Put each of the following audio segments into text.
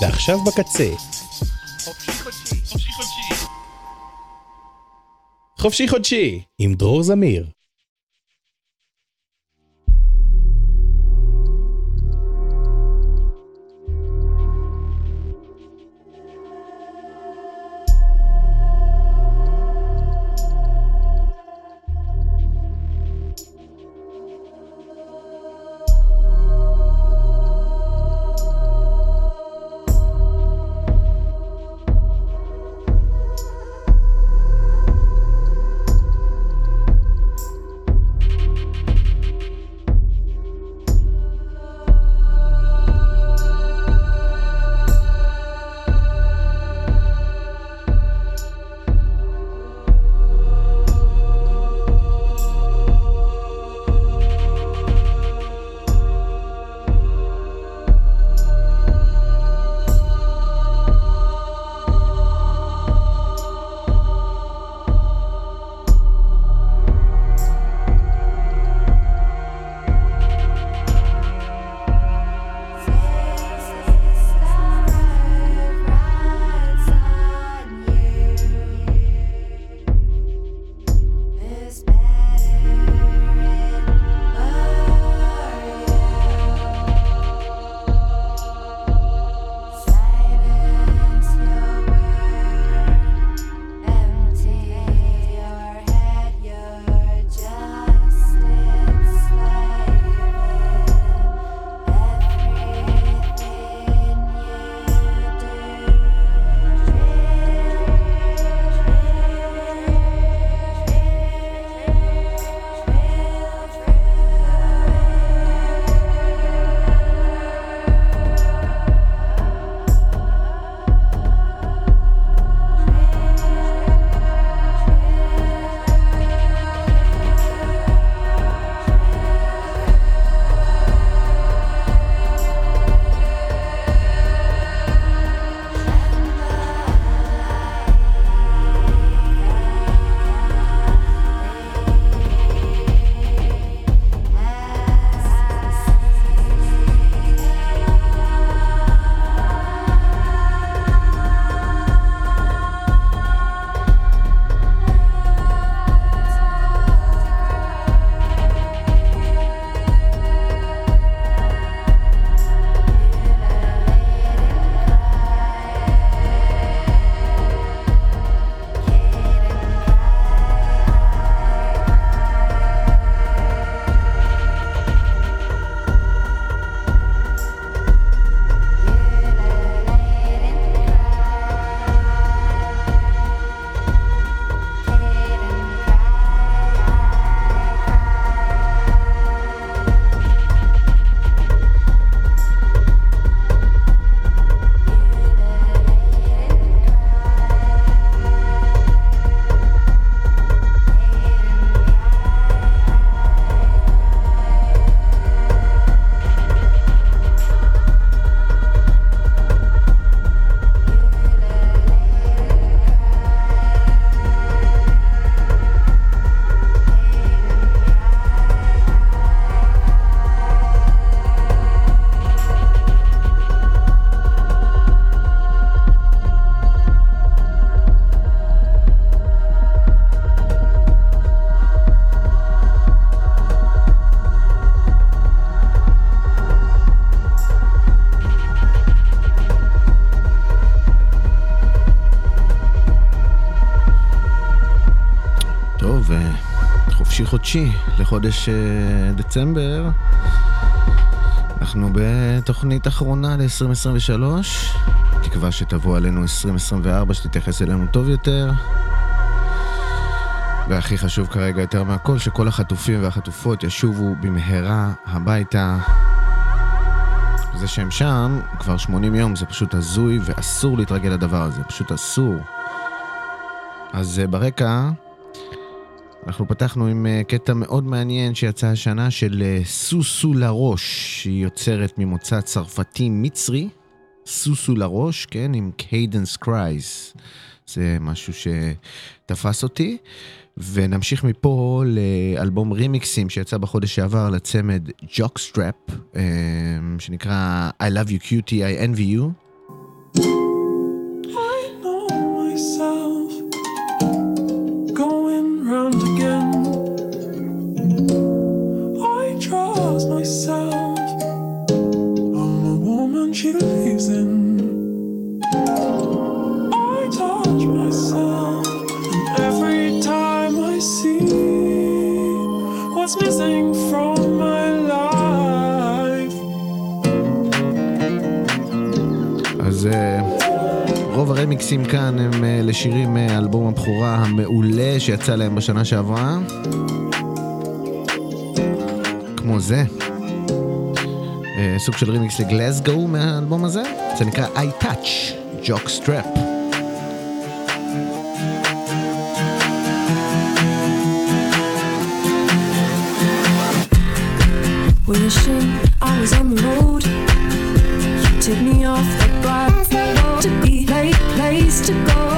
ועכשיו בקצה, חופשי חודשי. חופשי חודשי, עם דרור זמיר. חודשי לחודש אה, דצמבר. אנחנו בתוכנית אחרונה ל-2023. תקווה שתבוא עלינו 2024, שתתייחס אלינו טוב יותר. והכי חשוב כרגע יותר מהכל, שכל החטופים והחטופות ישובו במהרה הביתה. זה שהם שם כבר 80 יום, זה פשוט הזוי ואסור להתרגל לדבר הזה, פשוט אסור. אז אה, ברקע, אנחנו פתחנו עם אה, קטע מאוד מעניין שיצא השנה של אה, סוסו לרוש, שהיא יוצרת ממוצא צרפתי-מצרי. סוסו לרוש, כן, עם Cadence Cries. זה משהו שתפס אותי. ונמשיך מפה לאלבום רימיקסים שיצא בחודש שעבר לצמד ג'וקסטראפ, אה, שנקרא I Love You Cutie, I Envy You. הרמיקסים כאן הם אה, לשירים אה, מאלבום הבכורה המעולה שיצא להם בשנה שעברה. כמו זה. אה, סוג של רמיקס לגלזגו מהאלבום הזה, זה נקרא I Touch, ג'וקסטראפ. wishing I was on the road. You took me off the to go.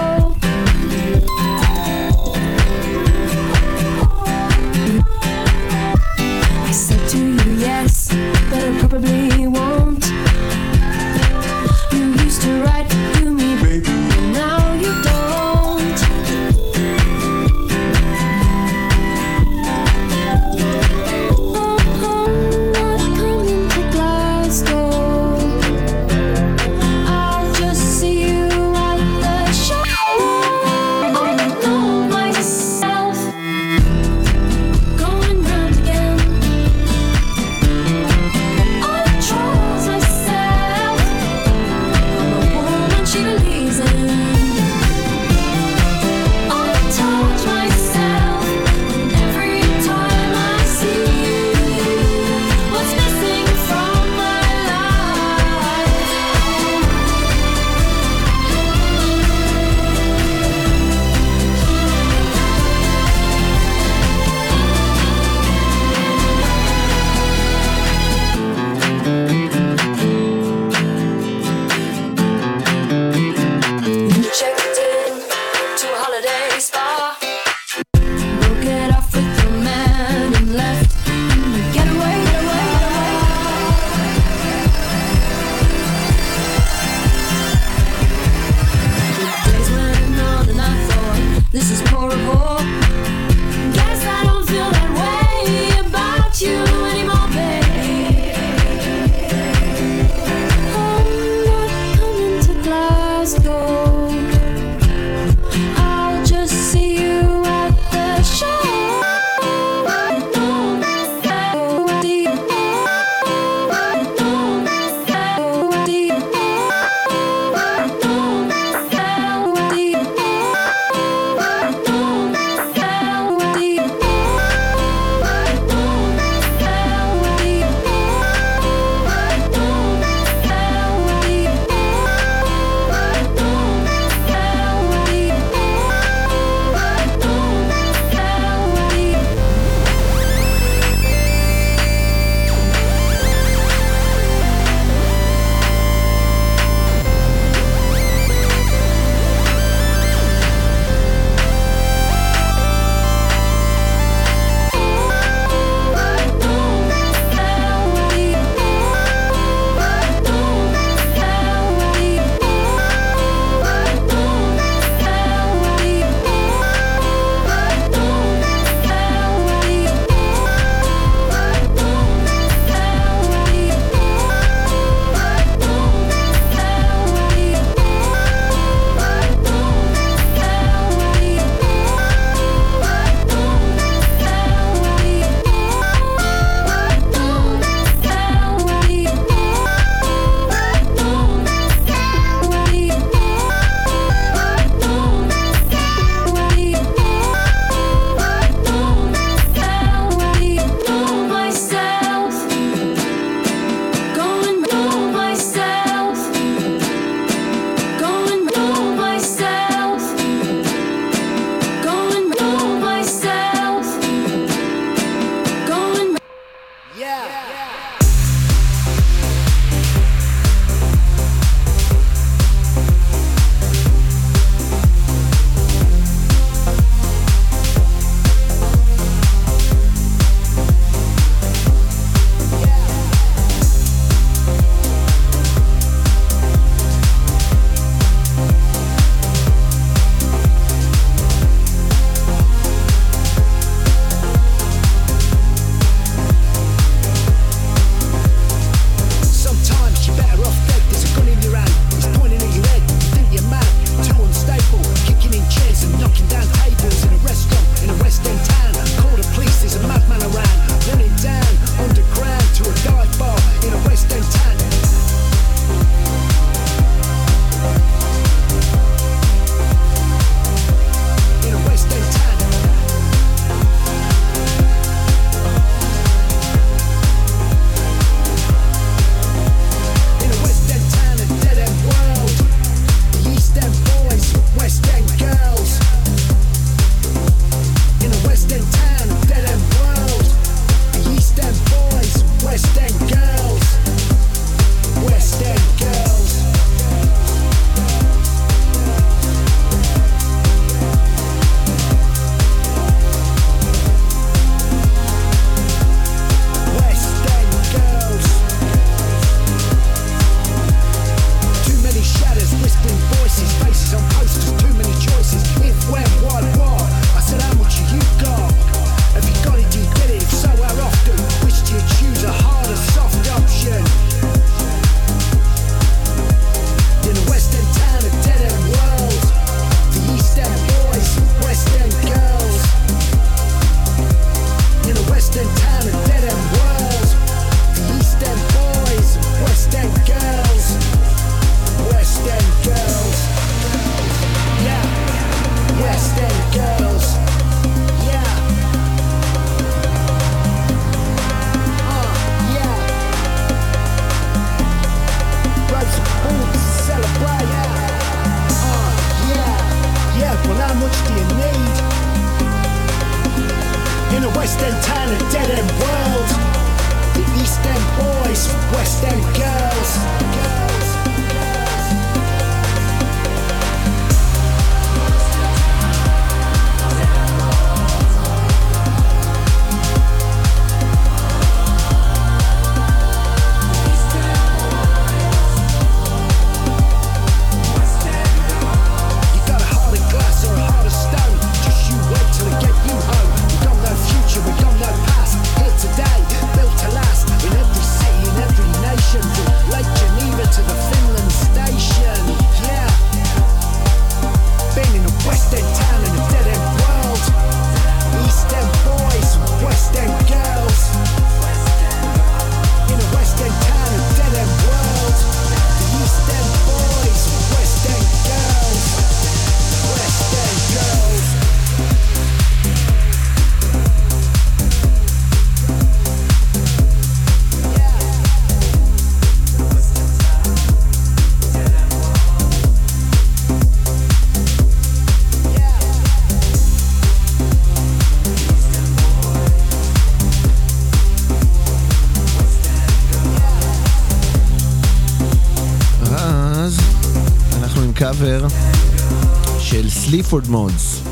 של סליפורד מודס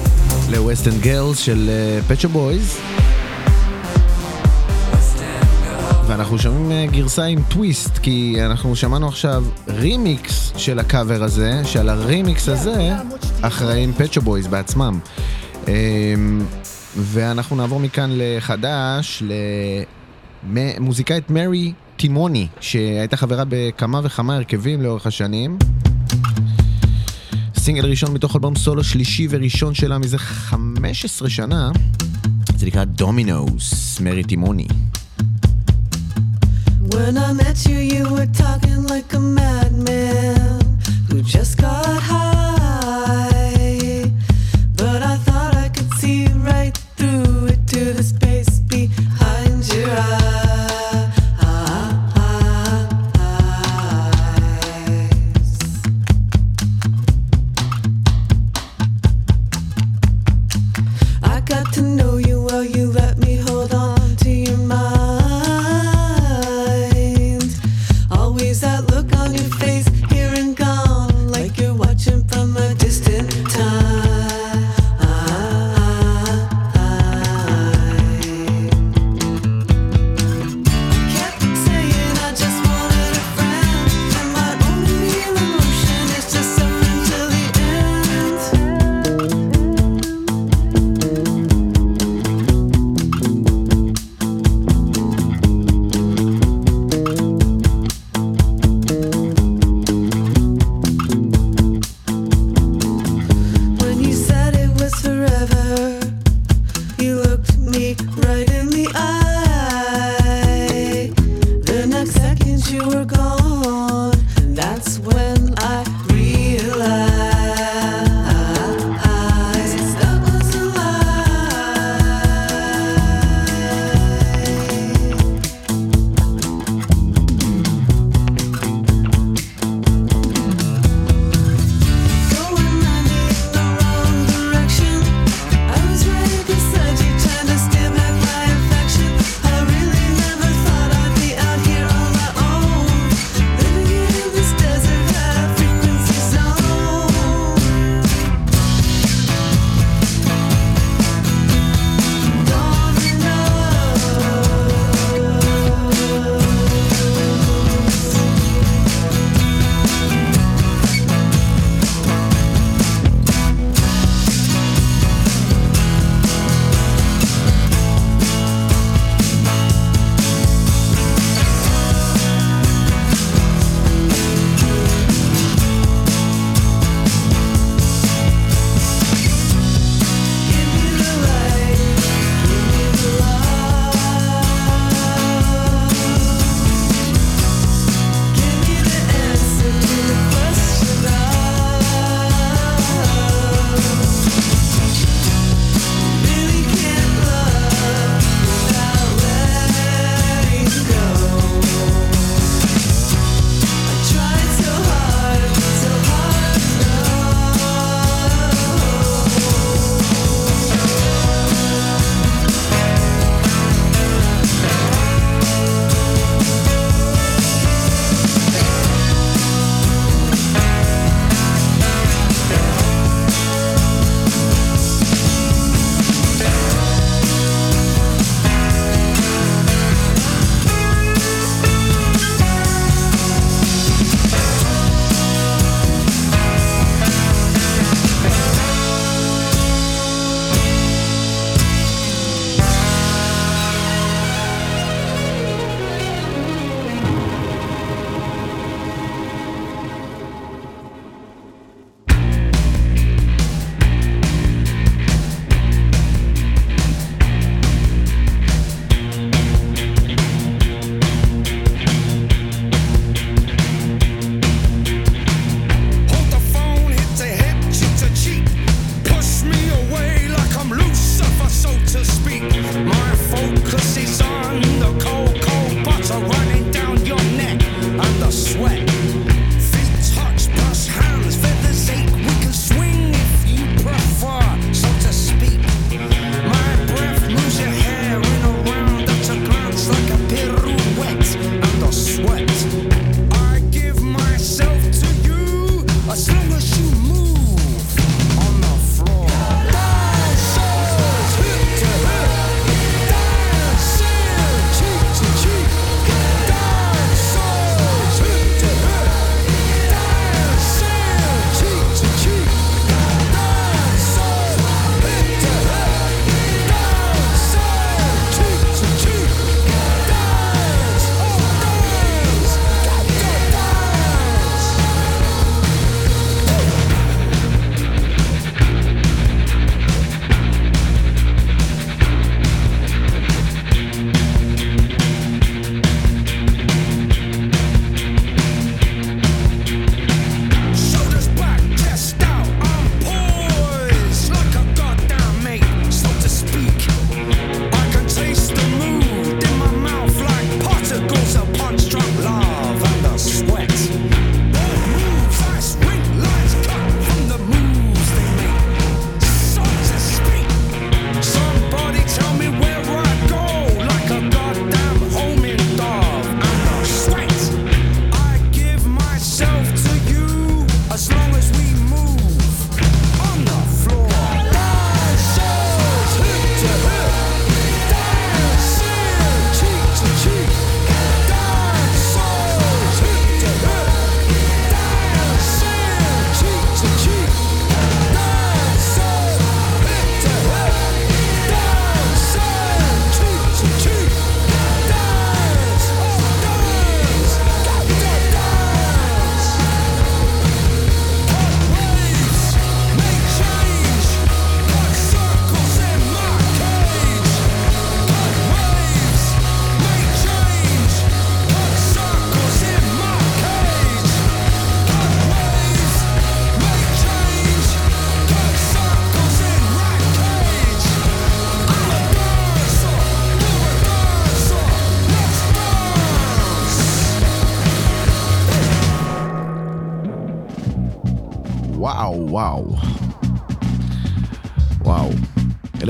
ל- West End Girls של פט שופ בויז. ואנחנו שומעים אה, גרסה עם טוויסט, כי אנחנו שמענו עכשיו רימיקס של הקאבר הזה, שעל הרימיקס הזה אחראים פט שופ בויז בעצמם. אמ, ואנחנו נעבור מכאן לחדש, למוזיקאית מרי טימוני, שהייתה חברה בכמה וכמה הרכבים לאורך השנים. סינגל ראשון מתוך אלבום סולו שלישי וראשון שלה מזה 15 שנה. זה נקרא דומינוס, מרי טימוני. When I met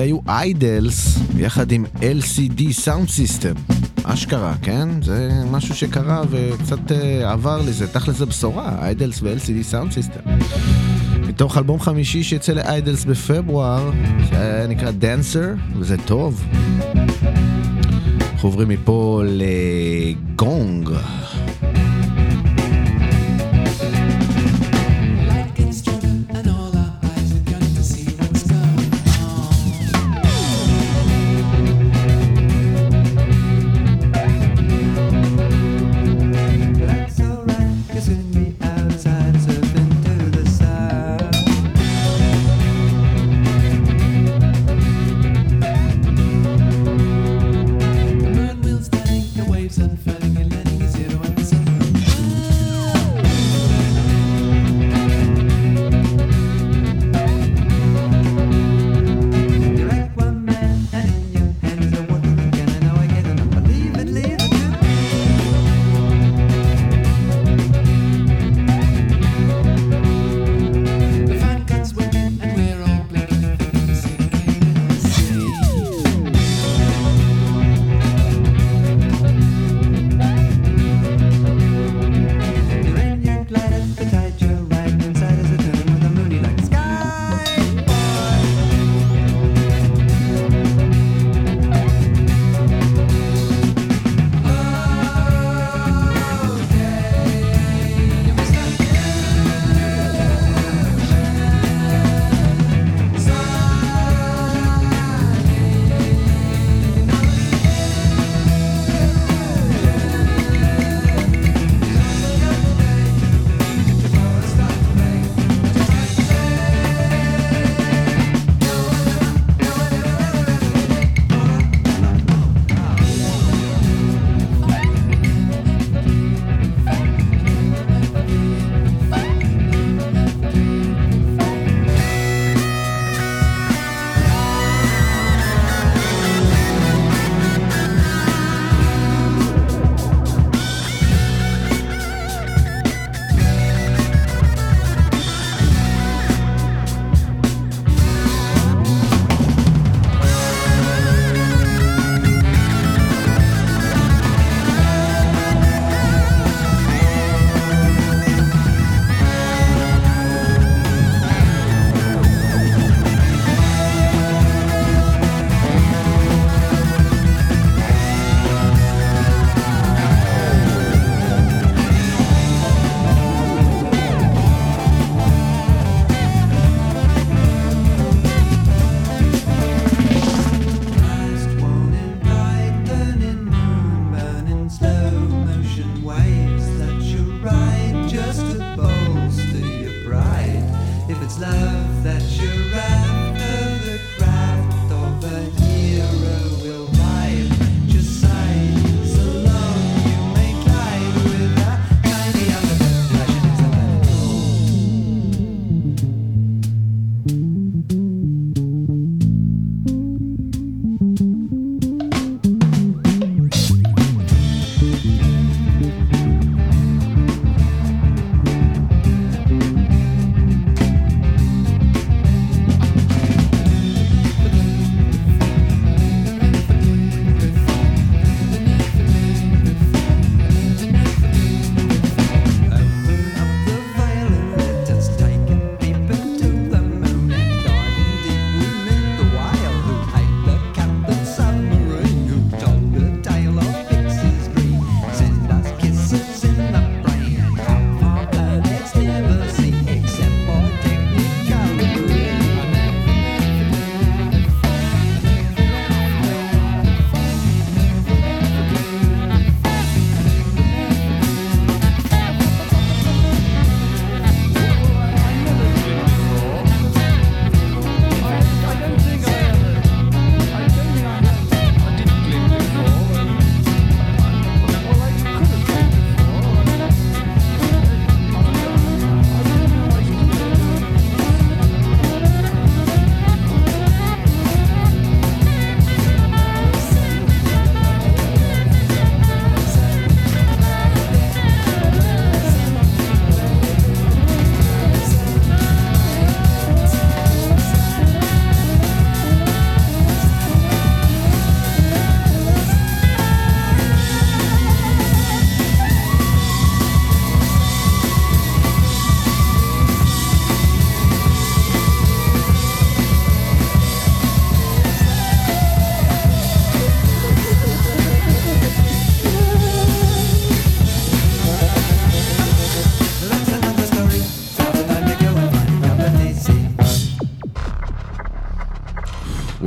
היו איידלס יחד עם LCD Soundsystem. אשכרה, כן? זה משהו שקרה וקצת אה, עבר לזה. תכל'ס זה בשורה, איידלס ו- LCD Soundsystem. מתוך אלבום חמישי שיצא לאיידלס בפברואר, שנקרא Dancer, וזה טוב. אנחנו עוברים מפה לגונג.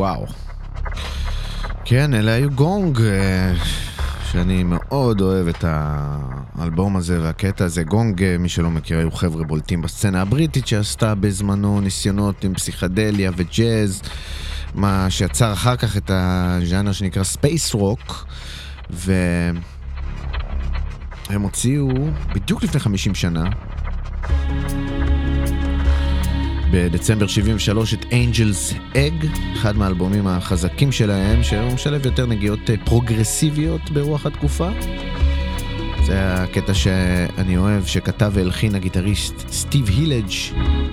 וואו. כן, אלה היו גונג, אה, שאני מאוד אוהב את האלבום הזה והקטע הזה. גונג, אה, מי שלא מכיר, היו חבר'ה בולטים בסצנה הבריטית שעשתה בזמנו ניסיונות עם פסיכדליה וג'אז, מה שיצר אחר כך את הז'אנר שנקרא ספייס רוק, והם הוציאו בדיוק לפני 50 שנה, בדצמבר 73 את Angel's Egg, אחד מהאלבומים החזקים שלהם, שהוא משלב יותר נגיעות אה, פרוגרסיביות ברוח התקופה. זה הקטע שאני אוהב, שכתב והלחין הגיטריסט סטיב הילג'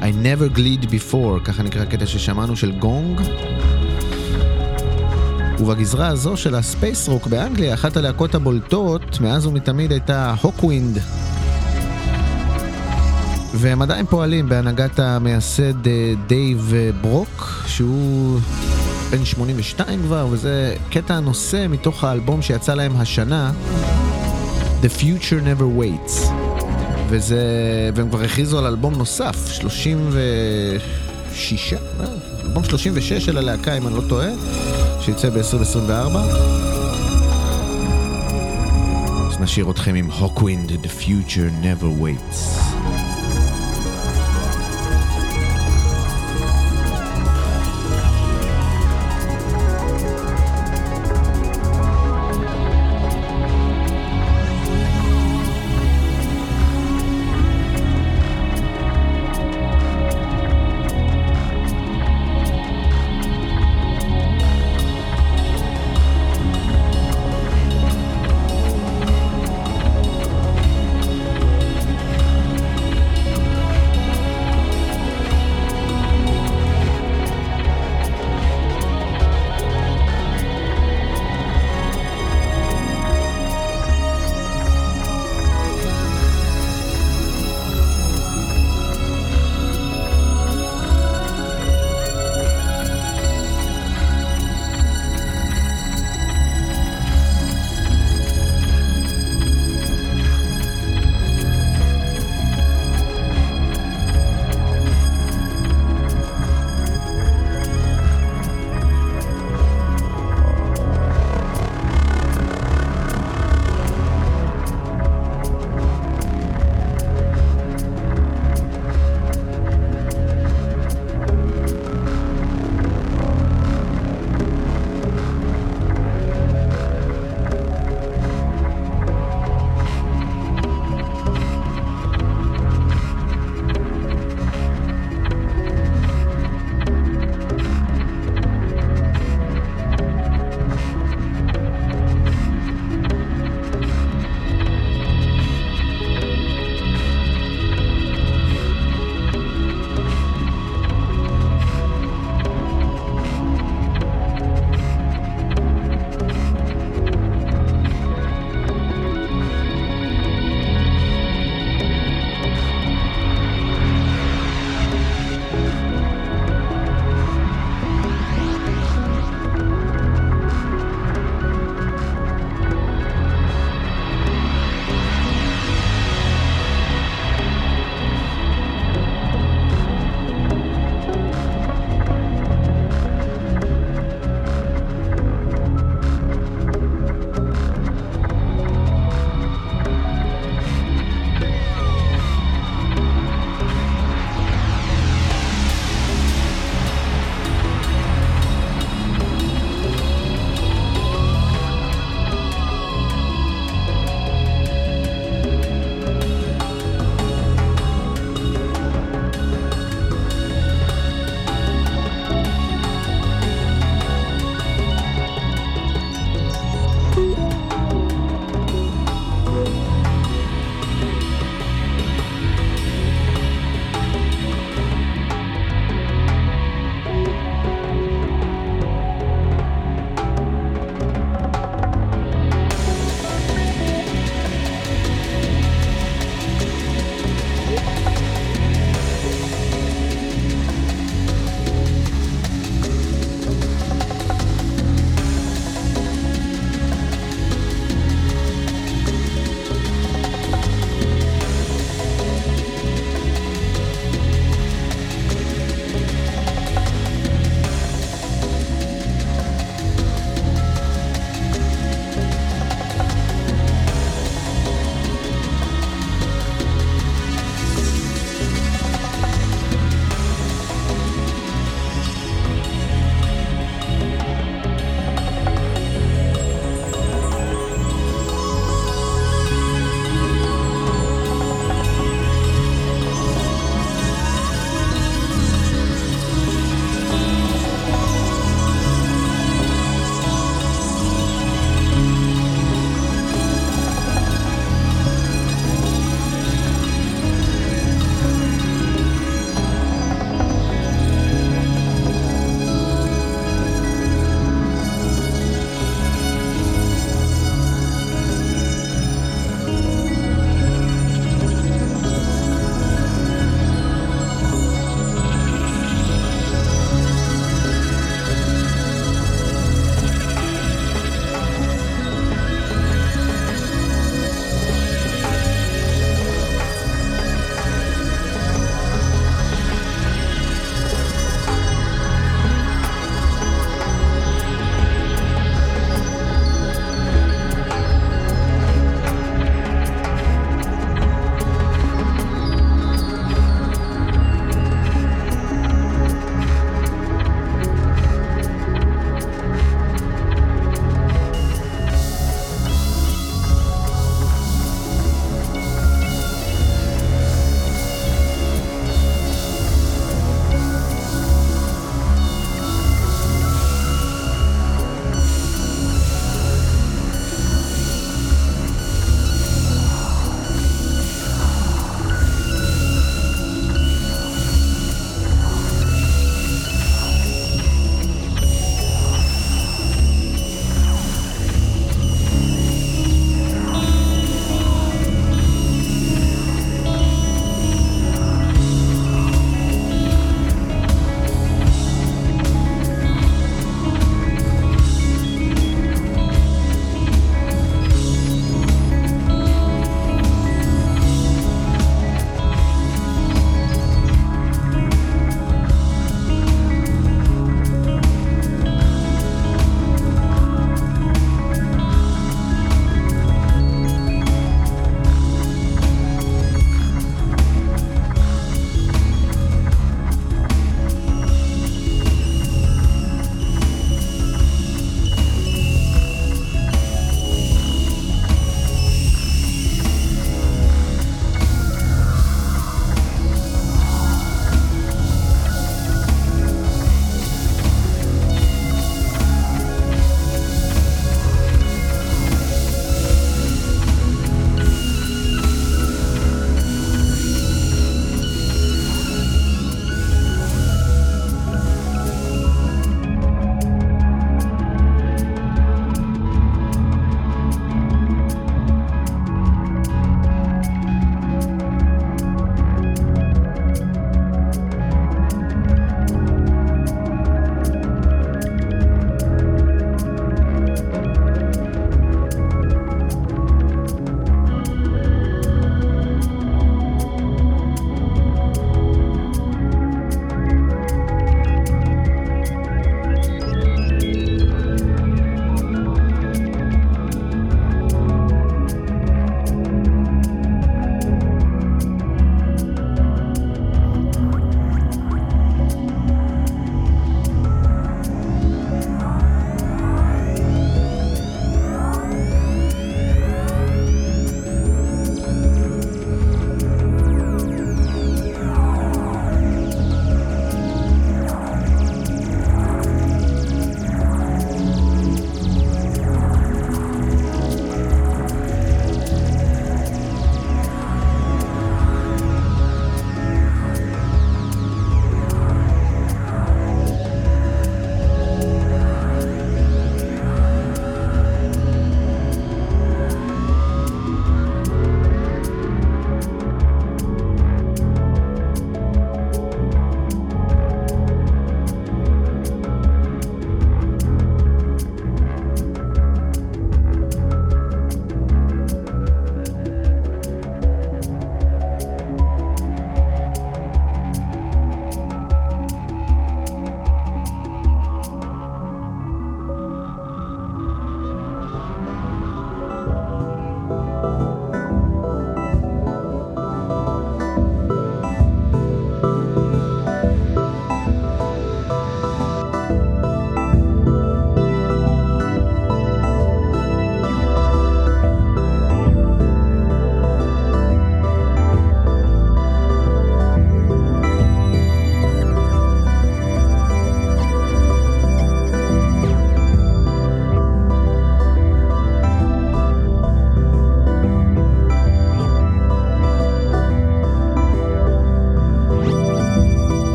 I Never Glid Before, ככה נקרא הקטע ששמענו של גונג. ובגזרה הזו של הספייס רוק באנגליה, אחת הלהקות הבולטות מאז ומתמיד הייתה הוקווינד. והם עדיין פועלים בהנהגת המייסד אה, דייב אה, ברוק, שהוא בן 82 כבר, וזה קטע הנושא מתוך האלבום שיצא להם השנה, The Future Never Waits. וזה, והם כבר הכריזו על אלבום נוסף, 36, אה, אלבום 36 של הלהקה, אם אני לא טועה, שיצא ב-2024. אז נשאיר אתכם עם הוקווינד, The Future Never Waits.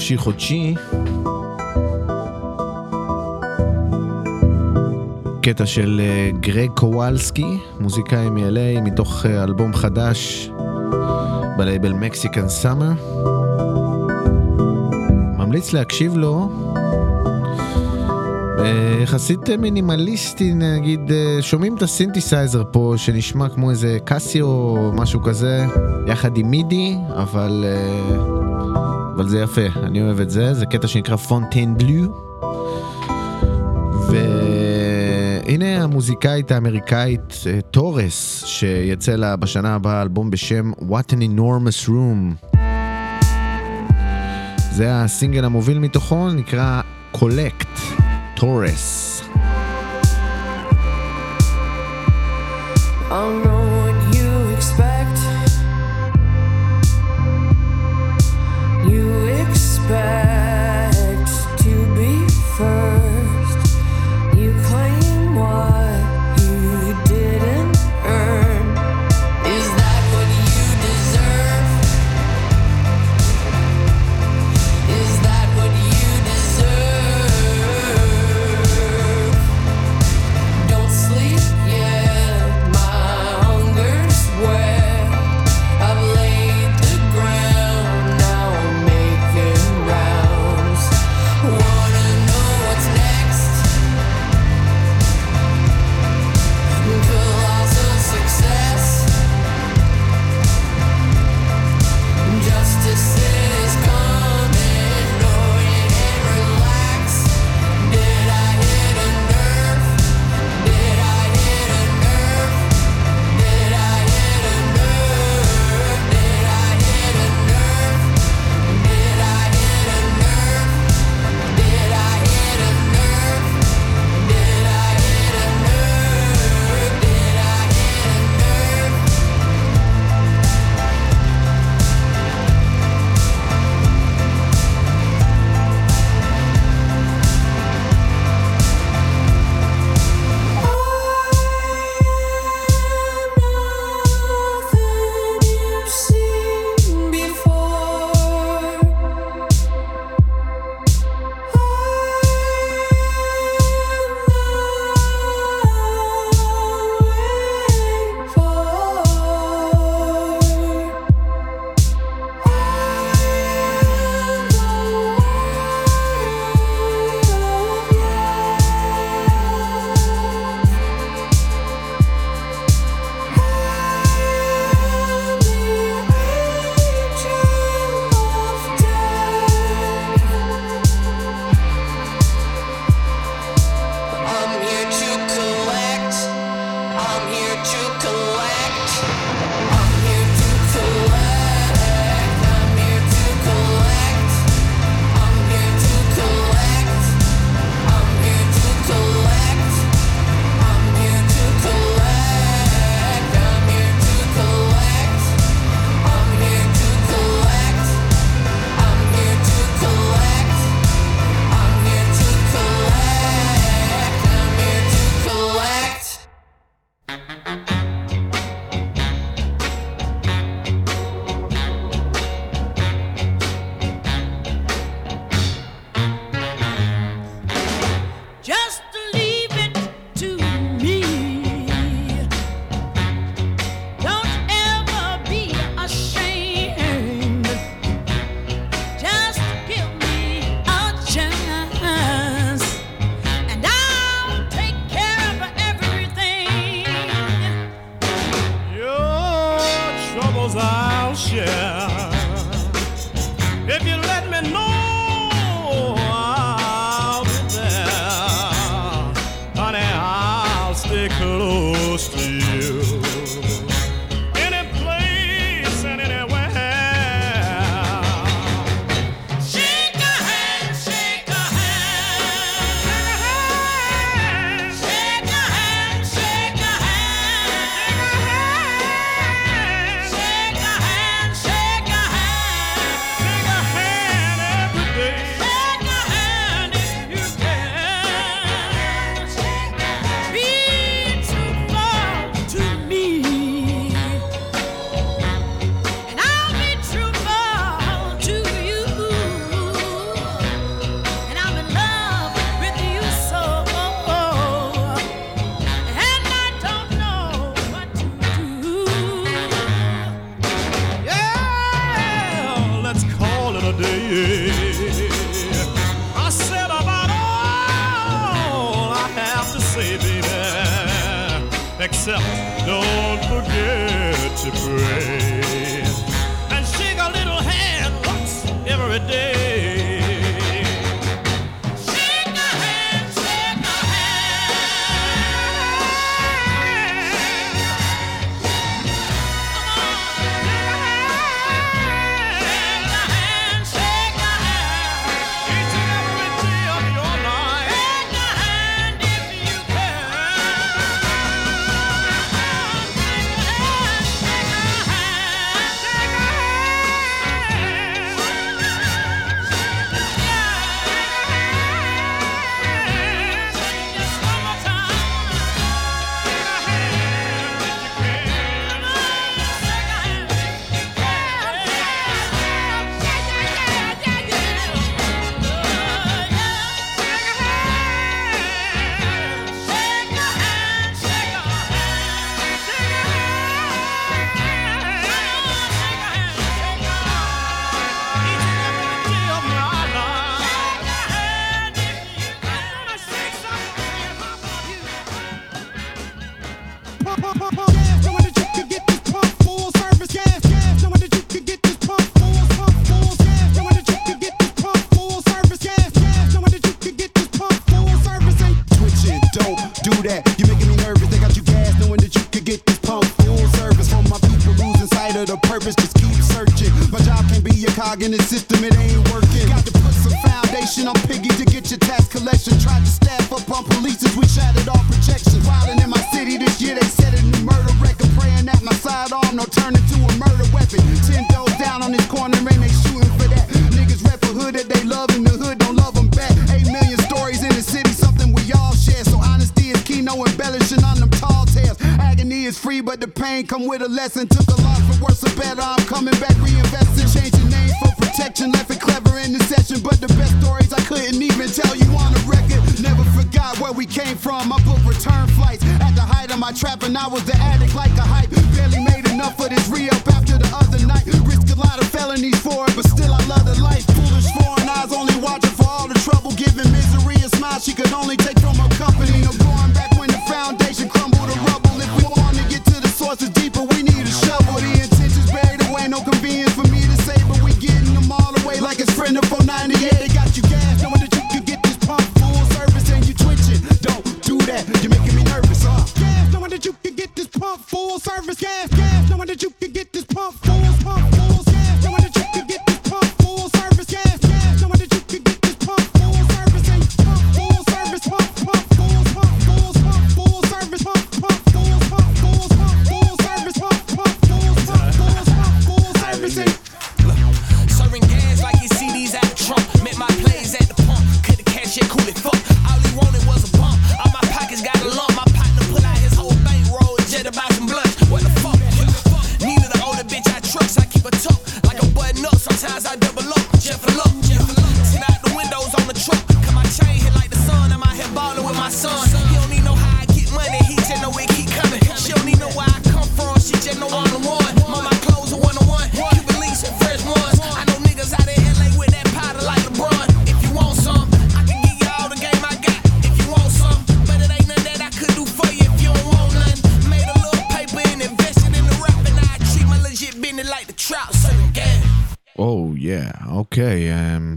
חופשי חודשי, קטע של אה, גרג קובלסקי, מוזיקאי מ-LA, מתוך אה, אלבום חדש בלייבל מקסיקן סאמר. ממליץ להקשיב לו. אה, יחסית מינימליסטי נגיד, שומעים את הסינתסייזר פה שנשמע כמו איזה קאסיו או משהו כזה, יחד עם מידי, אבל... Uh, אבל זה יפה, אני אוהב את זה, זה קטע שנקרא פונטיין פונטיינבלו. והנה המוזיקאית האמריקאית אה, תורס, שיצא לה בשנה הבאה אלבום בשם What an enormous room. זה הסינגל המוביל מתוכו, נקרא קולקט, תורס. I'm wrong. back. stay close to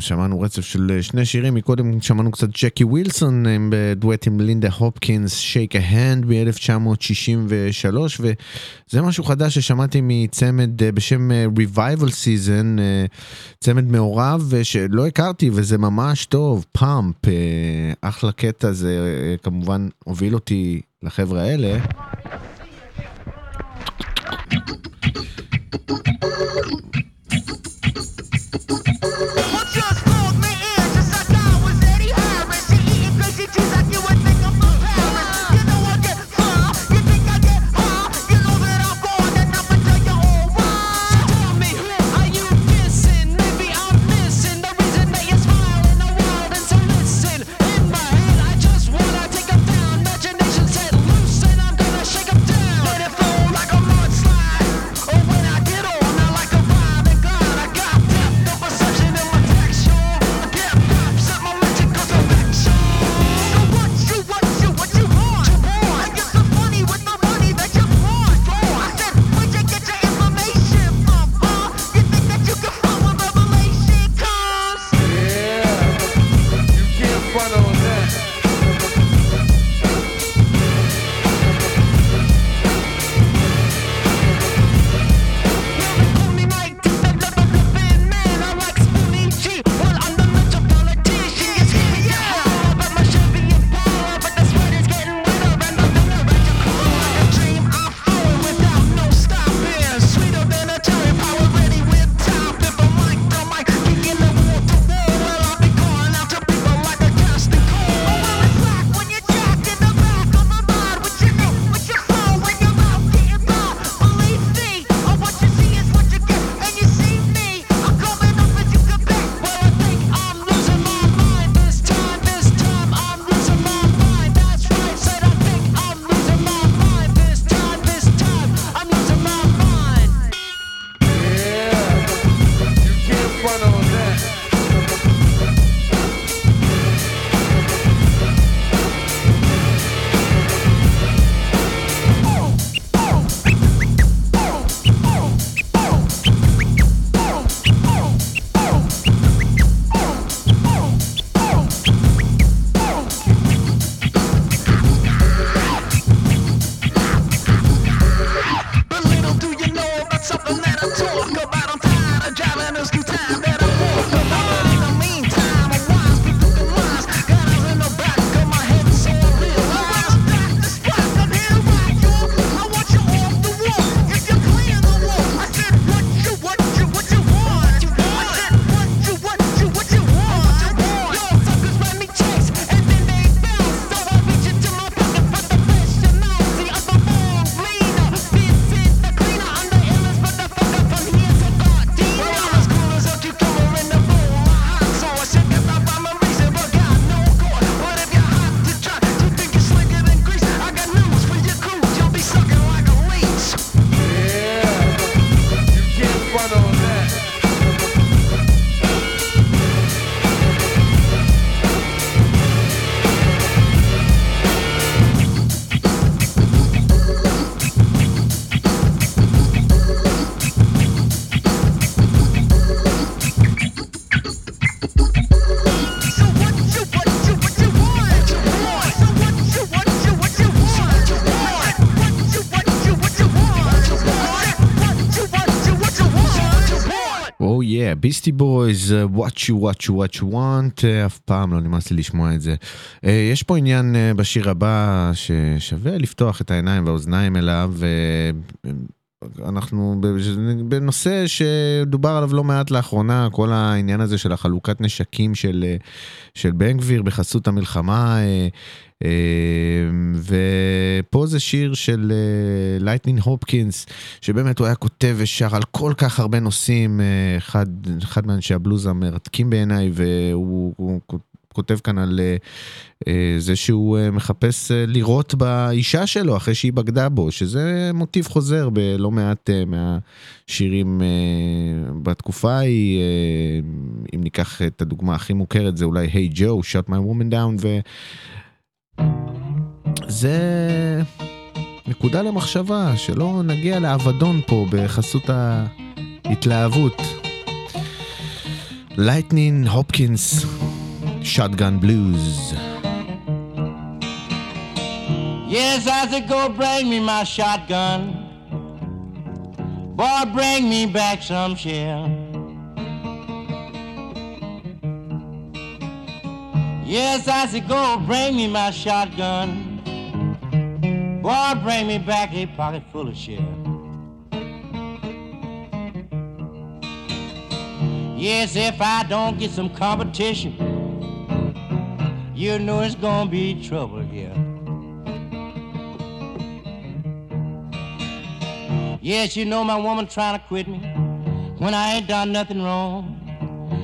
שמענו רצף של אה, שני שירים, מקודם שמענו קצת ג'קי ווילסון אה, בדואט עם לינדה הופקינס, שייק ההנד מ-1963, וזה משהו חדש ששמעתי מצמד אה, בשם Revival Season, צמד מעורב שלא הכרתי וזה ממש טוב, פאמפ, אחלה קטע, זה כמובן הוביל אותי לחבר'ה האלה. ביסטי בויז, what you what you what you want, אה, אף פעם לא נמאס לי לשמוע את זה. אה, יש פה עניין אה, בשיר הבא ששווה לפתוח את העיניים והאוזניים אליו. אנחנו בנושא שדובר עליו לא מעט לאחרונה, כל העניין הזה של החלוקת נשקים של, אה, של בן גביר בחסות המלחמה. אה, אה, ופה זה שיר של לייטנינג הופקינס, שבאמת הוא היה כותב ושר על כל כך הרבה נושאים, אחד, אחד מאנשי הבלוז המרתקים בעיניי, והוא הוא כותב כאן על אה, אה, זה שהוא אה, מחפש לירות באישה שלו אחרי שהיא בגדה בו, שזה מוטיב חוזר בלא מעט מהשירים בתקופה ההיא, אם ניקח את הדוגמה הכי מוכרת זה אולי היי ג'ו, shut my woman down, ו... זה נקודה למחשבה, שלא נגיע לאבדון פה בחסות ההתלהבות. לייטנינג הופקינס, Shotgun Blues. Yes, I said, go bring me my shotgun. Boy, bring me back some shell. Yes, I said, go bring me my shotgun. Boy, bring me back a pocket full of shell. Yes, if I don't get some competition you know it's gonna be trouble here. Yes, you know my woman trying to quit me when I ain't done nothing wrong.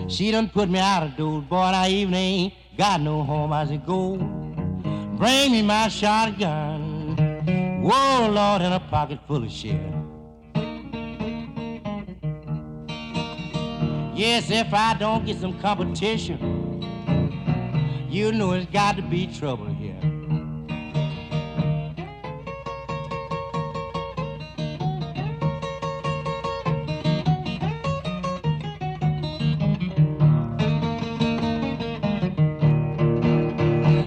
She done put me out of doors, boy, and I even ain't got no home. I said, go, bring me my shotgun. Whoa, Lord, in a pocket full of shit. Yes, if I don't get some competition, you know it's got to be trouble here.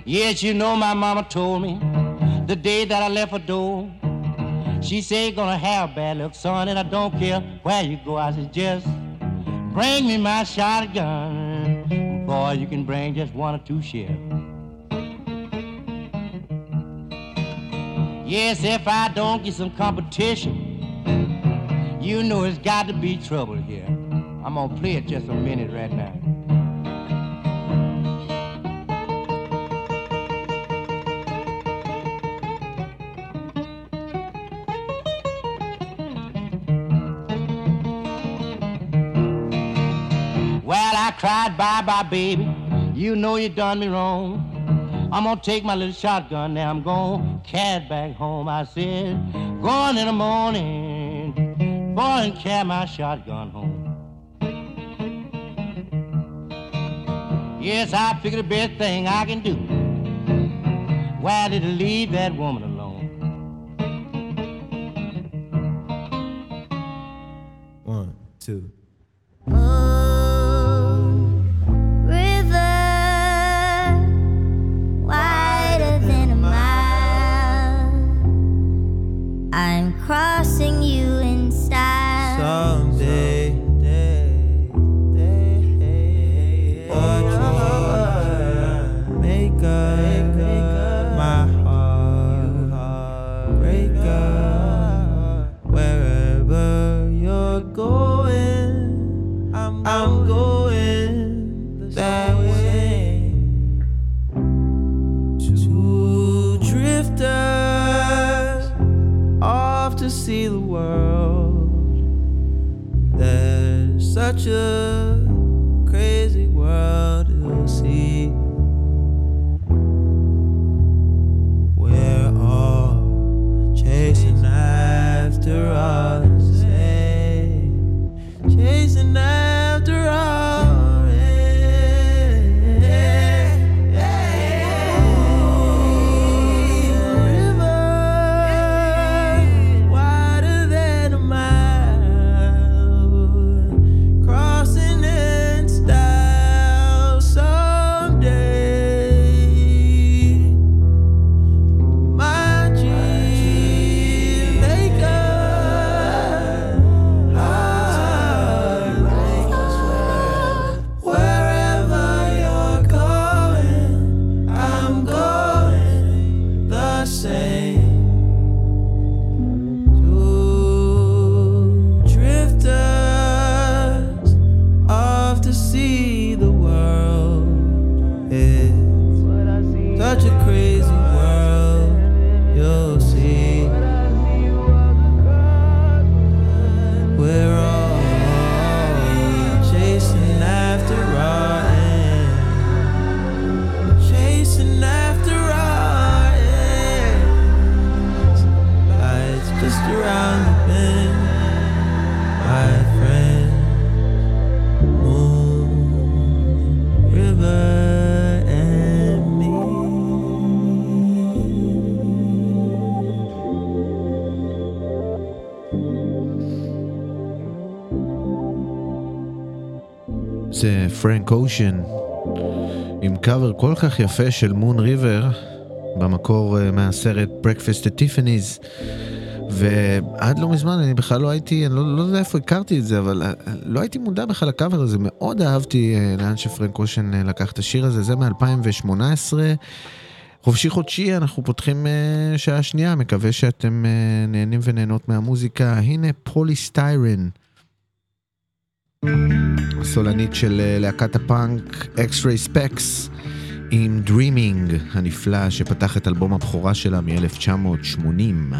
Yes, you know my mama told me the day that I left her door. She said You're gonna have bad luck, son, and I don't care where you go. I said just bring me my shotgun. Boy, you can bring just one or two shells. Yes, if I don't get some competition, you know it's got to be trouble here. I'm gonna play it just a minute right now. I cried bye bye, baby. You know you done me wrong. I'm gonna take my little shotgun now. I'm gonna carry it back home. I said, going in the morning, boy, and carry my shotgun home. Yes, I figured the best thing I can do. Why did I leave that woman alone? One, two. River פרנק אושן עם קאבר כל כך יפה של מון ריבר, במקור אה, מהסרט Breakfast at Tiffany's. ועד לא מזמן אני בכלל לא הייתי, אני לא, לא יודע איפה הכרתי את זה, אבל אה, לא הייתי מודע בכלל לקאבר הזה, מאוד אהבתי אה, לאן שפרנק אושן לקח את השיר הזה, זה מ-2018. חופשי חודשי, אנחנו פותחים שעה שנייה, מקווה שאתם נהנים ונהנות מהמוזיקה. הנה פוליסטיירן, הסולנית של אה, להקת הפאנק X-Ray Specs, עם Dreaming הנפלא, שפתח את אלבום הבכורה שלה מ-1980.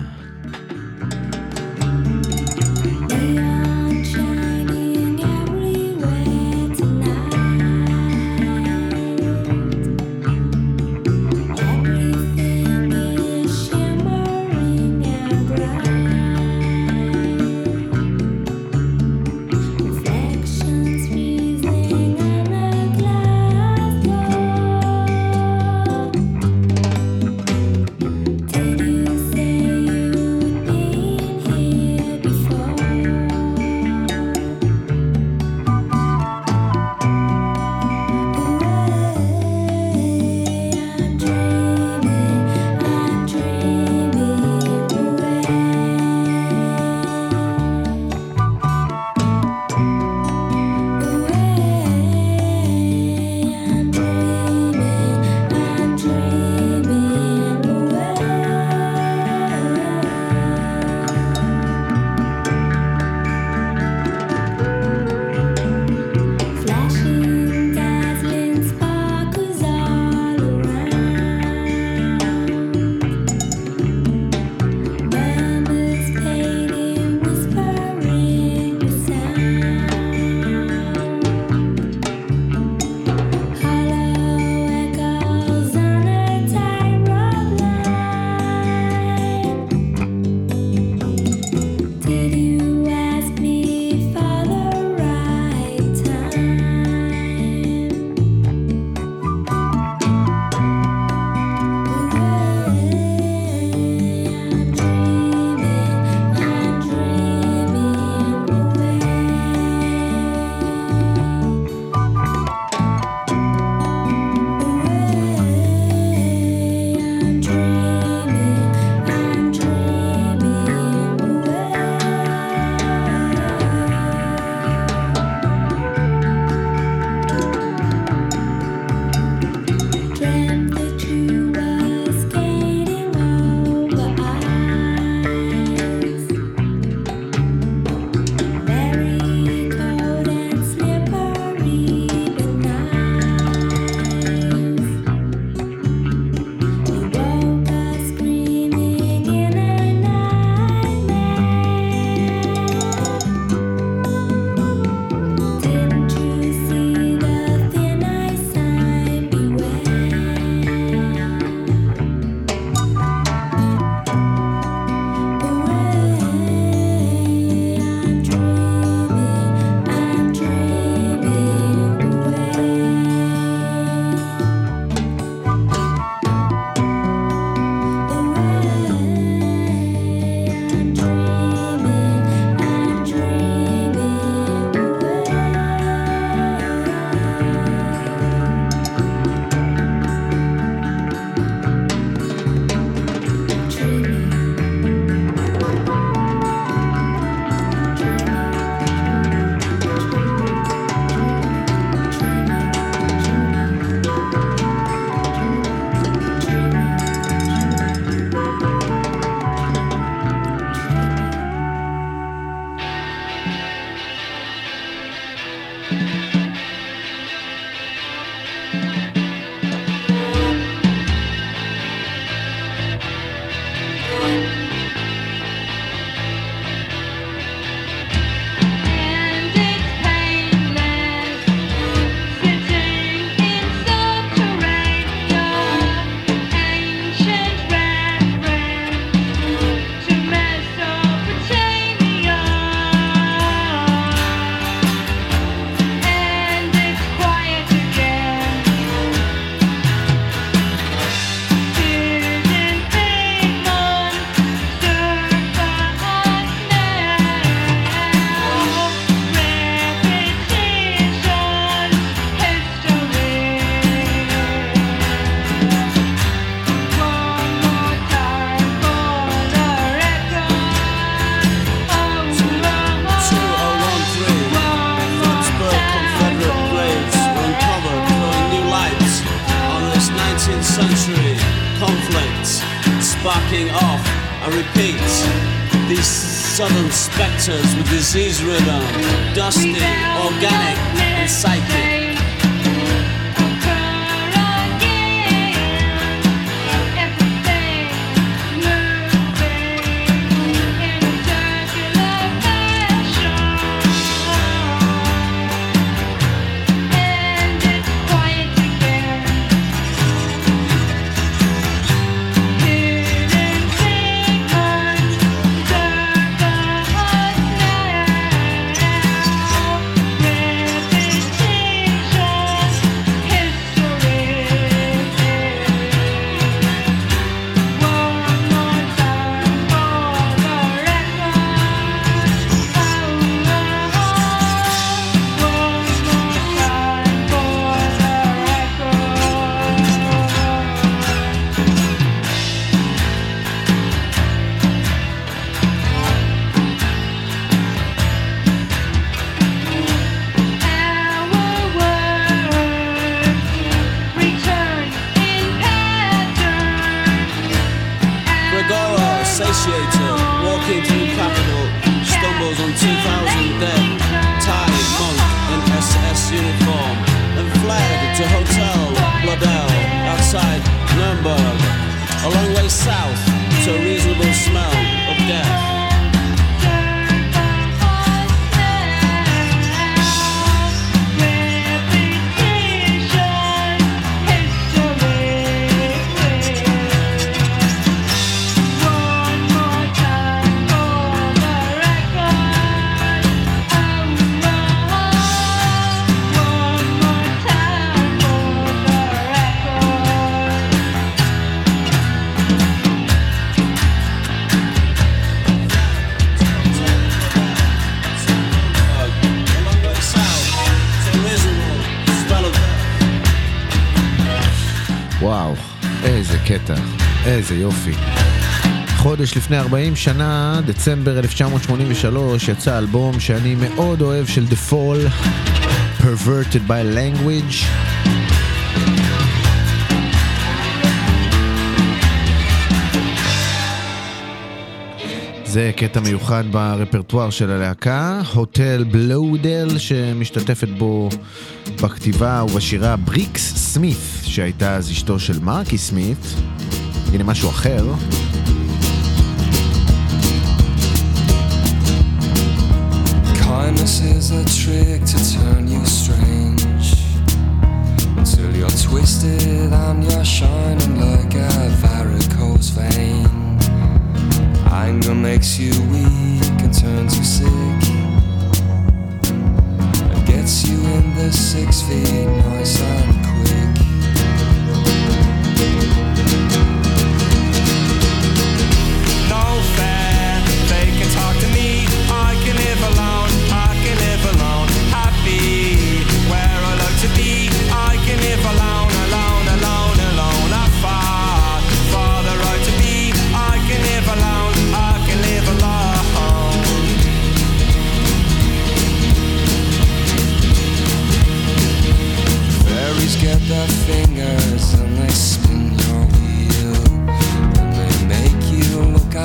איזה יופי. חודש לפני 40 שנה, דצמבר 1983, יצא אלבום שאני מאוד אוהב של The Fall, Perverted by Language. זה קטע מיוחד ברפרטואר של הלהקה, הוטל בלודל שמשתתפת בו בכתיבה ובשירה בריקס סמית, שהייתה אז אשתו של מרקי סמית. הנה משהו אחר. Kindness is a trick to turn you strange Until you're twisted and you're shining like a varicose vein Anger makes you weak and turns you sick And gets you in the six feet nice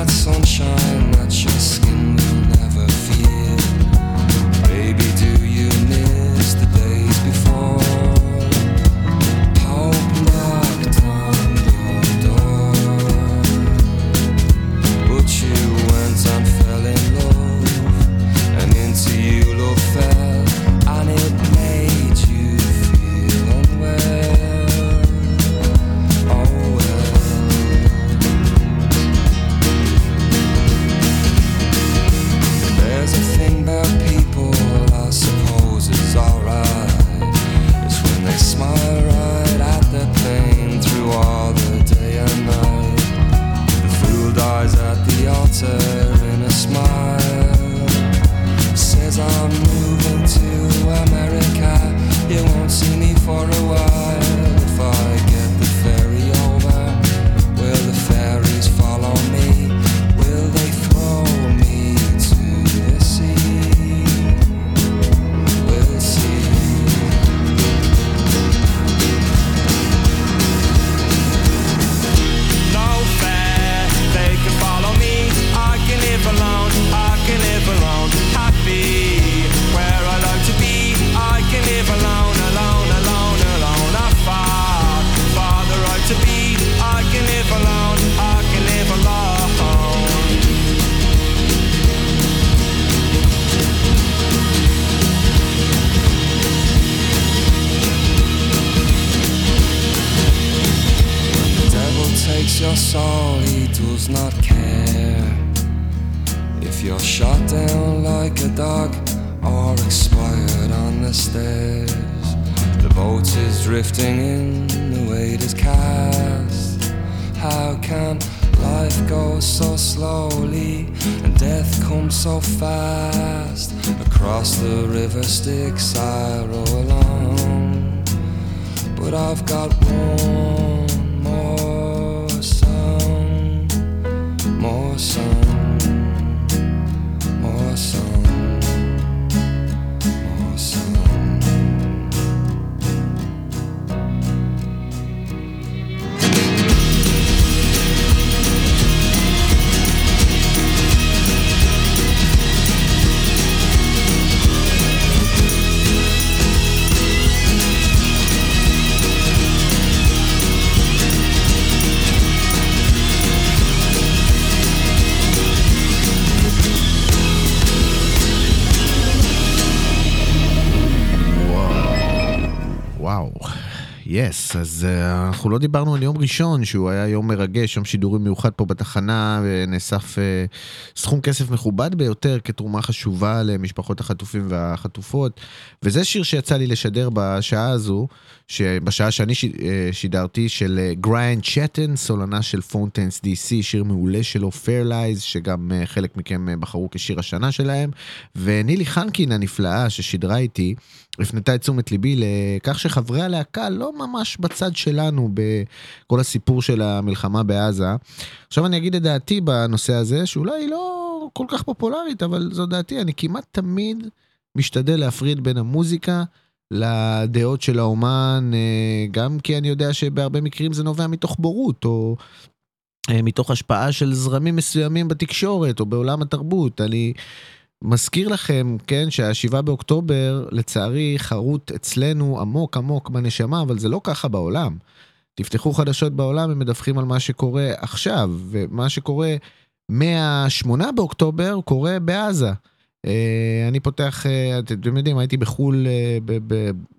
sunshine Yes, yes, אז uh, אנחנו לא דיברנו על יום ראשון, שהוא היה יום מרגש, יום שידורים מיוחד פה בתחנה, ונאסף uh, סכום כסף מכובד ביותר כתרומה חשובה למשפחות החטופים והחטופות. וזה שיר שיצא לי לשדר בשעה הזו, בשעה שאני ש, uh, שידרתי, של גריאן צ'טן, סולנה של פונטיינס DC, שיר מעולה שלו, Fairlies, שגם uh, חלק מכם uh, בחרו כשיר השנה שלהם. ונילי חנקין הנפלאה ששידרה איתי, הפנתה את תשומת ליבי לכך שחברי הלהקה לא ממש בצד שלנו בכל הסיפור של המלחמה בעזה. עכשיו אני אגיד את דעתי בנושא הזה, שאולי היא לא כל כך פופולרית, אבל זו דעתי, אני כמעט תמיד משתדל להפריד בין המוזיקה לדעות של האומן, אה, גם כי אני יודע שבהרבה מקרים זה נובע מתוך בורות, או אה, מתוך השפעה של זרמים מסוימים בתקשורת, או בעולם התרבות. אני... מזכיר לכם, כן, שהשבעה באוקטובר, לצערי, חרוט אצלנו עמוק עמוק בנשמה, אבל זה לא ככה בעולם. תפתחו חדשות בעולם, הם מדווחים על מה שקורה עכשיו, ומה שקורה מה-8 באוקטובר קורה בעזה. אה, אני פותח, אה, אתם יודעים, הייתי בחו"ל אה,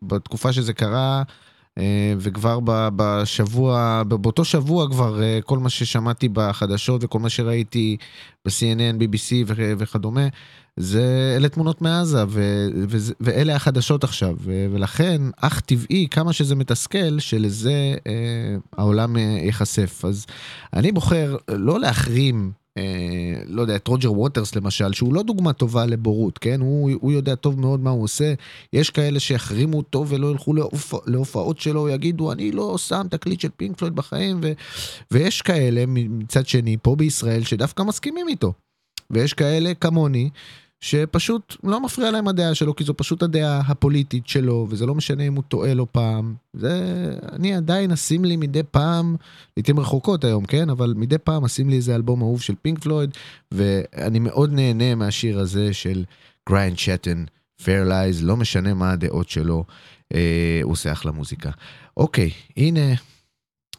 בתקופה שזה קרה, וכבר בשבוע, באותו שבוע כבר כל מה ששמעתי בחדשות וכל מה שראיתי ב-CNN, BBC וכדומה, זה אלה תמונות מעזה, ו- וזה- ואלה החדשות עכשיו, ו- ולכן אך טבעי כמה שזה מתסכל שלזה אה, העולם אה, ייחשף. אז אני בוחר לא להחרים אה, לא יודע, את רוג'ר ווטרס למשל, שהוא לא דוגמה טובה לבורות, כן? הוא, הוא יודע טוב מאוד מה הוא עושה. יש כאלה שיחרימו אותו ולא ילכו להופ... להופעות שלו, יגידו, אני לא שם תקליט של פינק פלויד בחיים, ו... ויש כאלה מצד שני, פה בישראל, שדווקא מסכימים איתו. ויש כאלה כמוני, שפשוט לא מפריע להם הדעה שלו, כי זו פשוט הדעה הפוליטית שלו, וזה לא משנה אם הוא טועה לא פעם. זה, אני עדיין אשים לי מדי פעם, לעיתים רחוקות היום, כן? אבל מדי פעם אשים לי איזה אלבום אהוב של פינק פלויד, ואני מאוד נהנה מהשיר הזה של גריאן צ'טן, Fairlies, לא משנה מה הדעות שלו, אה, הוא עושה אחלה מוזיקה. אוקיי, הנה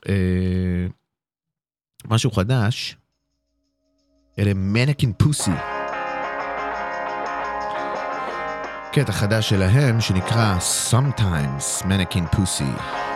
אה, משהו חדש, אלה מנקין פוסי. קטע חדש שלהם שנקרא Sometimes Mannequin Pussy.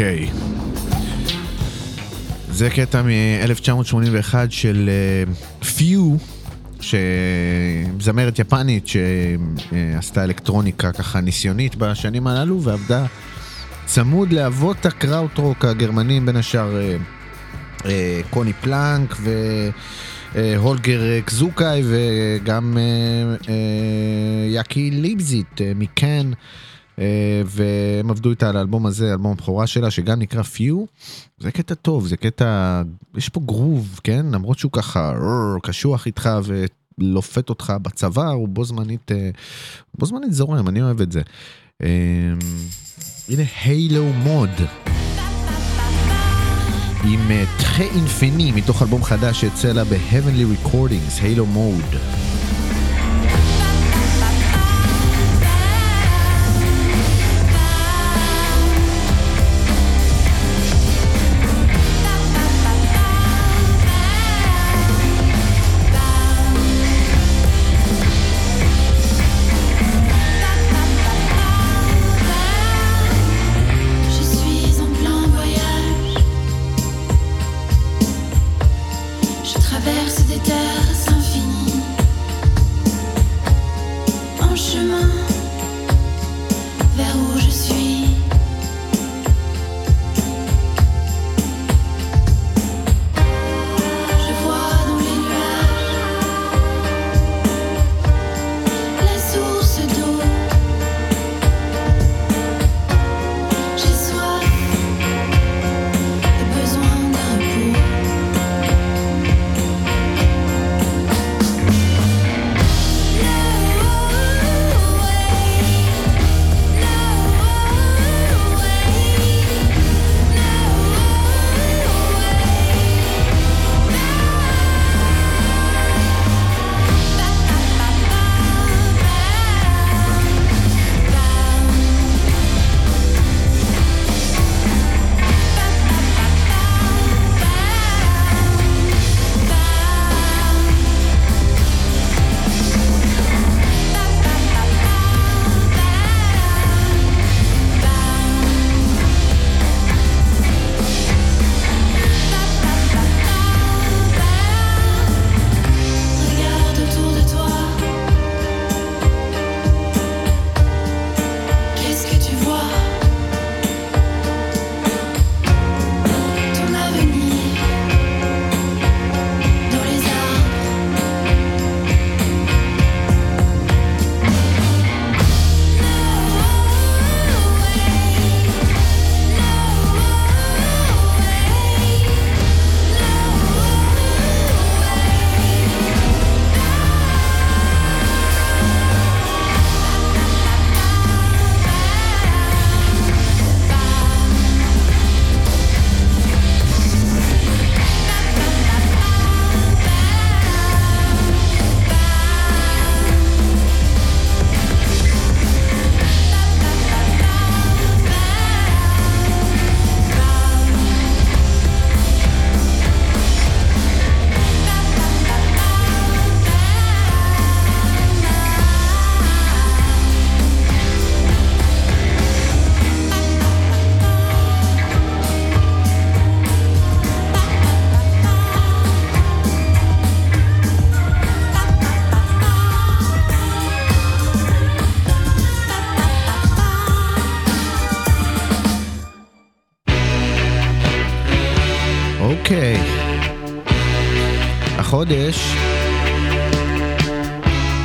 אוקיי. זה קטע מ-1981 של פיו, שזמרת יפנית שעשתה אלקטרוניקה ככה ניסיונית בשנים הללו ועבדה צמוד לאבות הקראוטרוק הגרמנים, בין השאר אה, אה, קוני פלנק והולגר קזוקאי וגם אה, אה, יאקי ליבזיט אה. אה, והם עבדו איתה על האלבום הזה, אלבום הבכורה שלה, שגם נקרא פיו. זה קטע טוב, זה קטע, יש פה גרוב, כן? למרות שהוא ככה קשוח איתך ולופת אותך בצוואר, הוא בו זמנית, אה, בו זמנית זורם, אני אוהב את זה. אה, הנה הילו מוד. עם תחה אינפיני מתוך אלבום חדש שיצא לה ב-Heavenly Recordings, הילו מוד. החודש,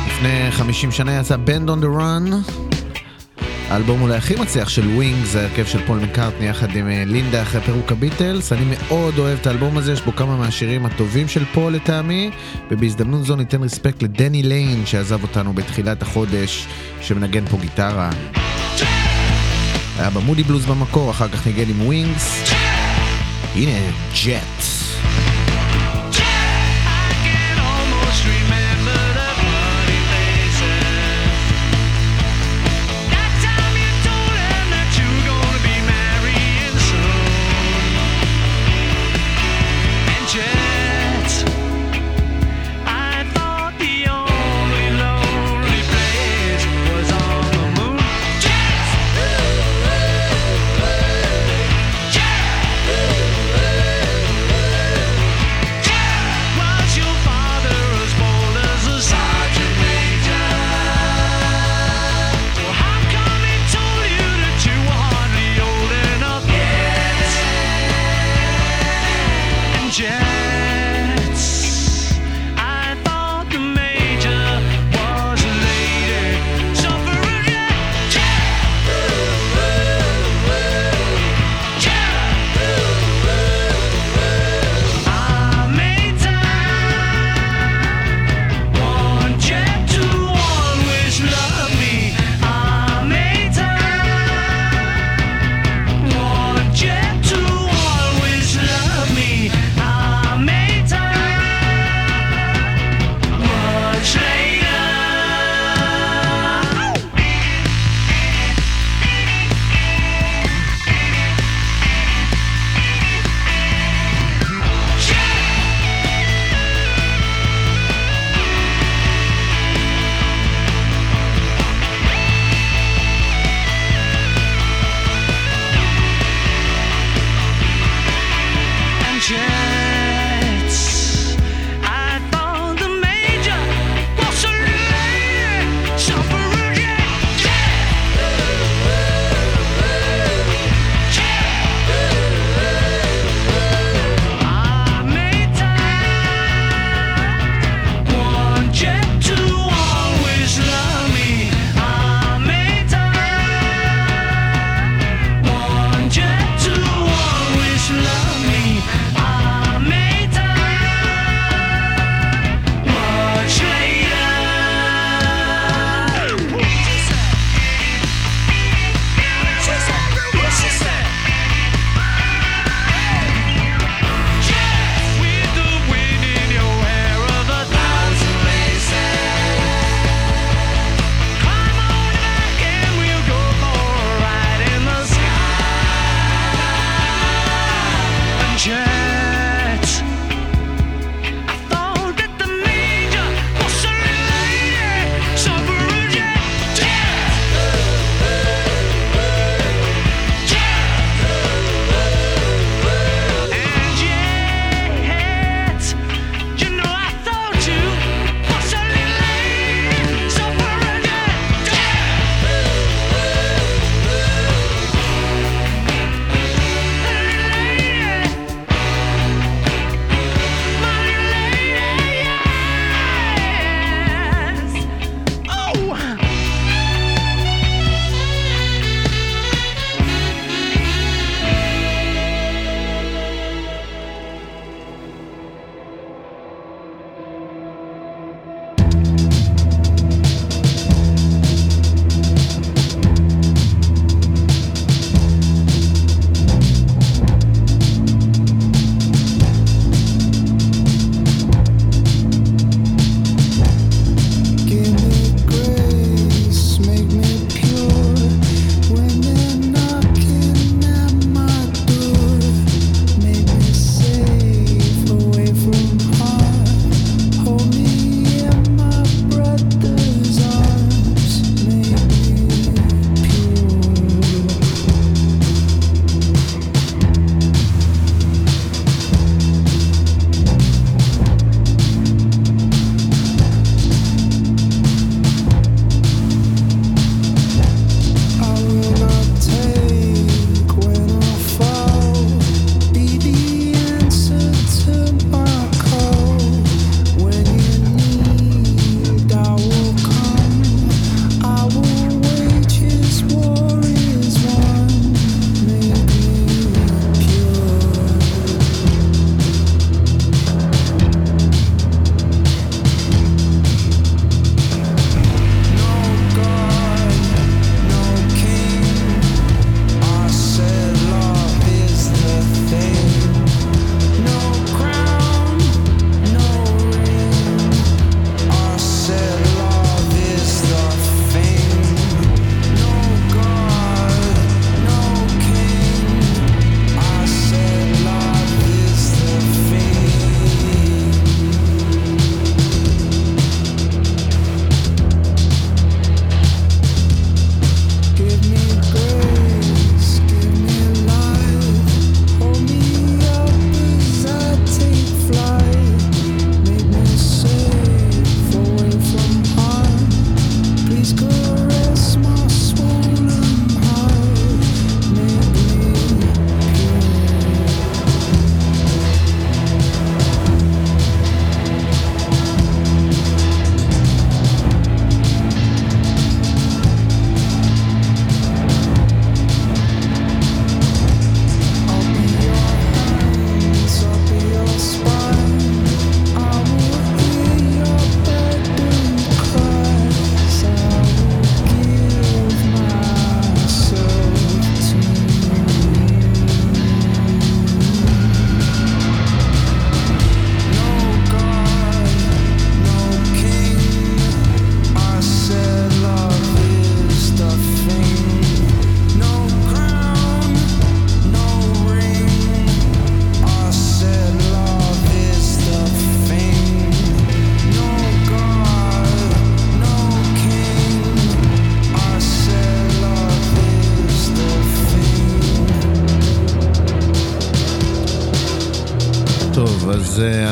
לפני 50 שנה יצא Band on the Run, האלבום אולי הכי מצליח של ווינג, זה הרכב של פול מקארטני יחד עם אה, לינדה אחרי פירוק הביטלס. אני מאוד אוהב את האלבום הזה, יש בו כמה מהשירים הטובים של פול לטעמי, ובהזדמנות זו ניתן רספקט לדני ליין שעזב אותנו בתחילת החודש, שמנגן פה גיטרה. היה במודי בלוז במקור, אחר כך ניגן עם ווינגס. הנה, ג'ט.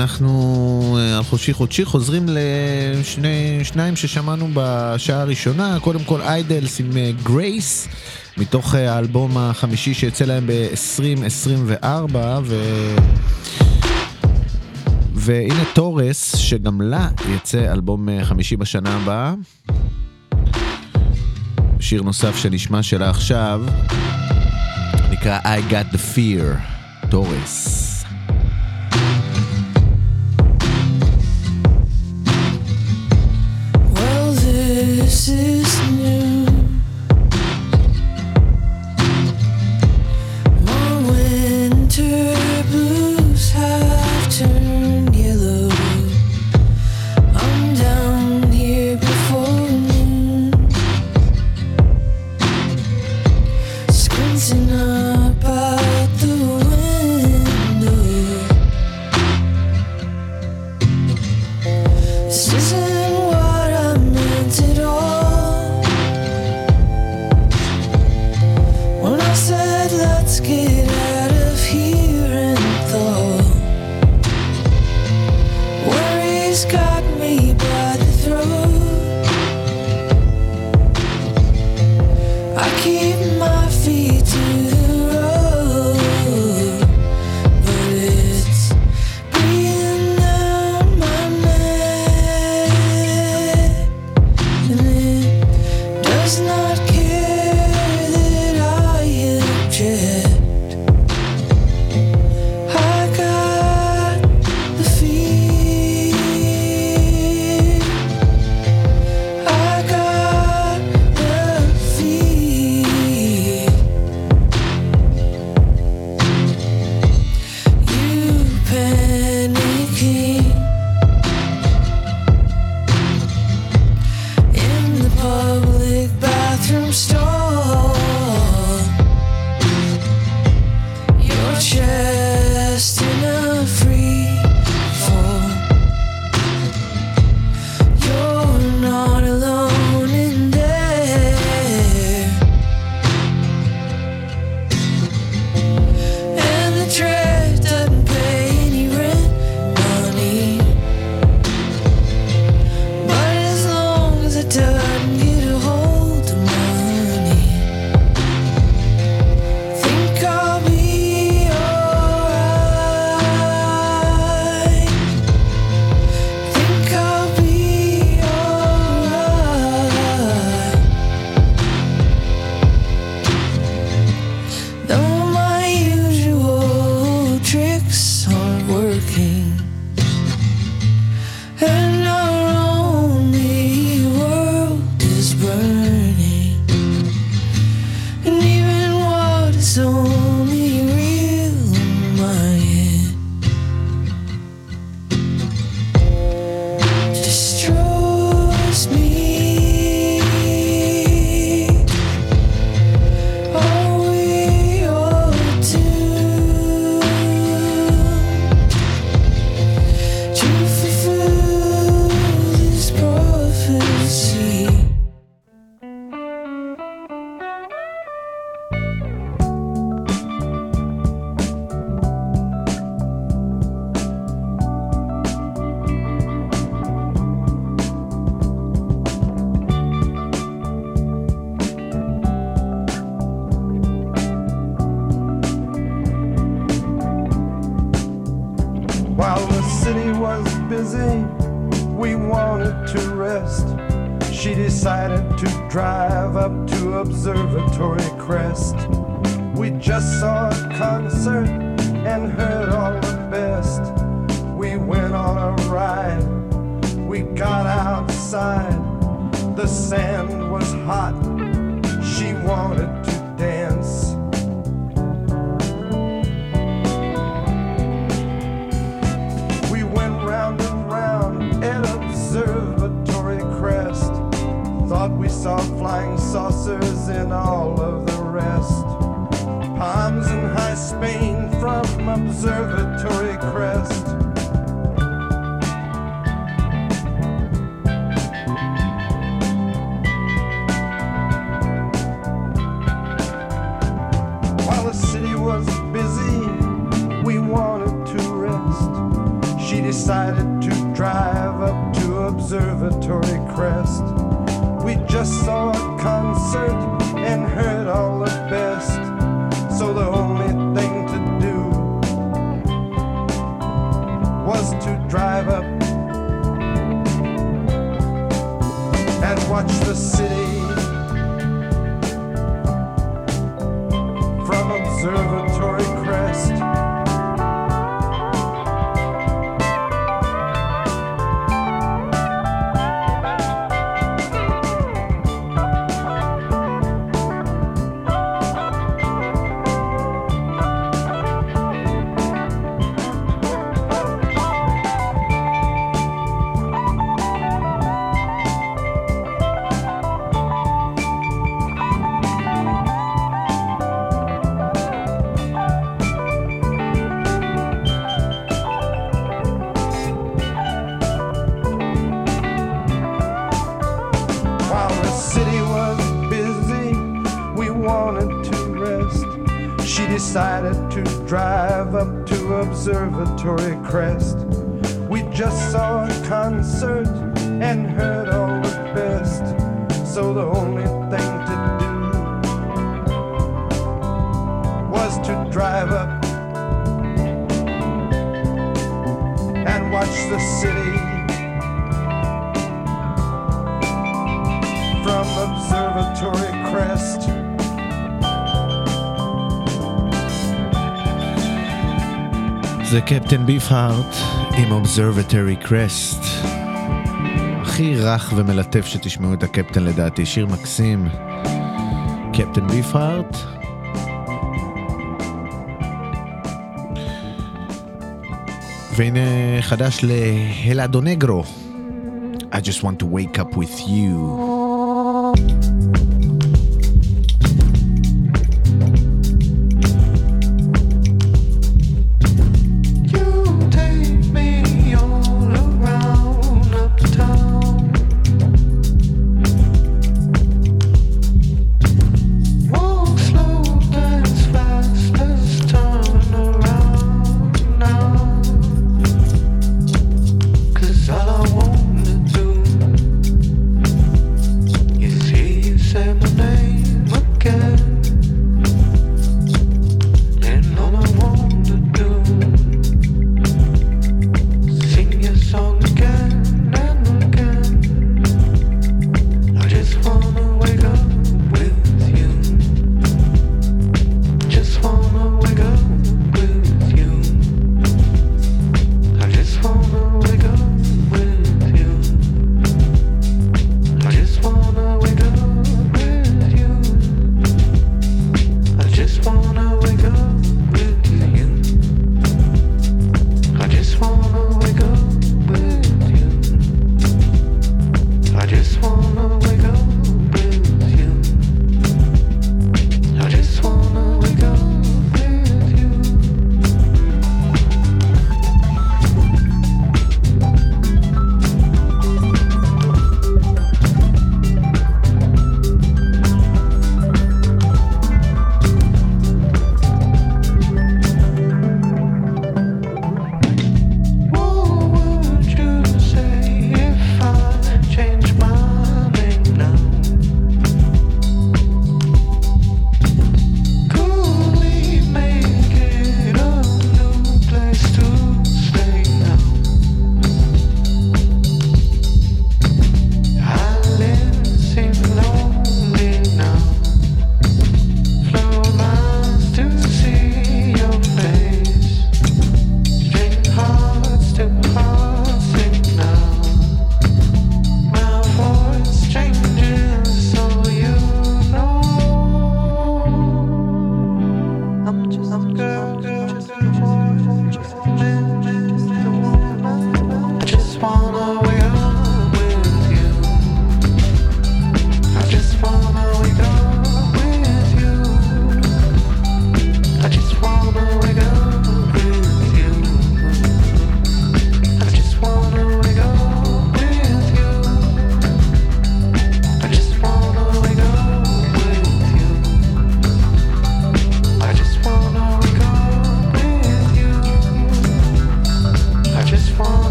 אנחנו אה, על חופשי חודשי חוזרים לשניים ששמענו בשעה הראשונה, קודם כל איידלס עם אה, גרייס, מתוך אה, האלבום החמישי שיצא להם ב-2024, ו... והנה תורס, שגם לה יצא אלבום חמישי בשנה הבאה. שיר נוסף שנשמע שלה עכשיו, נקרא I Got the Fear, תורס. was busy, we wanted to rest. She decided to drive up to Observatory Crest. We just saw a concert and heard all the best. So the only thing to do was to drive up and watch the city. observer זה קפטן ביפהארט עם אובזרבטרי קרסט. הכי רך ומלטף שתשמעו את הקפטן לדעתי, שיר מקסים. קפטן ביפהארט. והנה חדש להלאדו נגרו. I just want to wake up with. You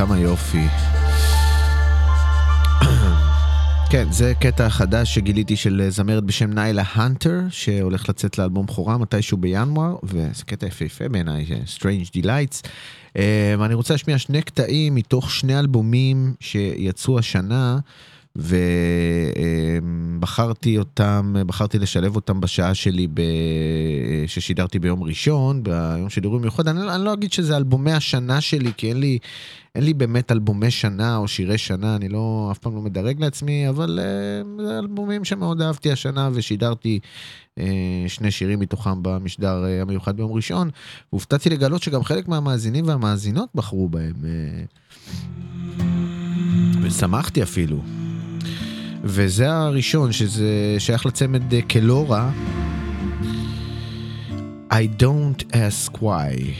כמה יופי. כן, זה קטע חדש שגיליתי של זמרת בשם ניילה הנטר, שהולך לצאת לאלבום בכורה מתישהו בינואר, וזה קטע יפהפה בעיניי, Strange Delights. Um, אני רוצה להשמיע שני קטעים מתוך שני אלבומים שיצאו השנה, ובחרתי אותם, בחרתי לשלב אותם בשעה שלי ב... ששידרתי ביום ראשון, ביום שידורים מיוחד. אני, לא- אני לא אגיד שזה אלבומי השנה שלי, כי אין לי, אין לי באמת אלבומי שנה או שירי שנה, אני לא, אף פעם לא מדרג לעצמי, אבל uh, זה אלבומים שמאוד אהבתי השנה ושידרתי uh, שני שירים מתוכם במשדר uh, המיוחד ביום ראשון, והופתעתי לגלות שגם חלק מהמאזינים והמאזינות בחרו בהם. ושמחתי אפילו. וזה הראשון, שזה שייך לצמד אה, קלורה. I don't ask why.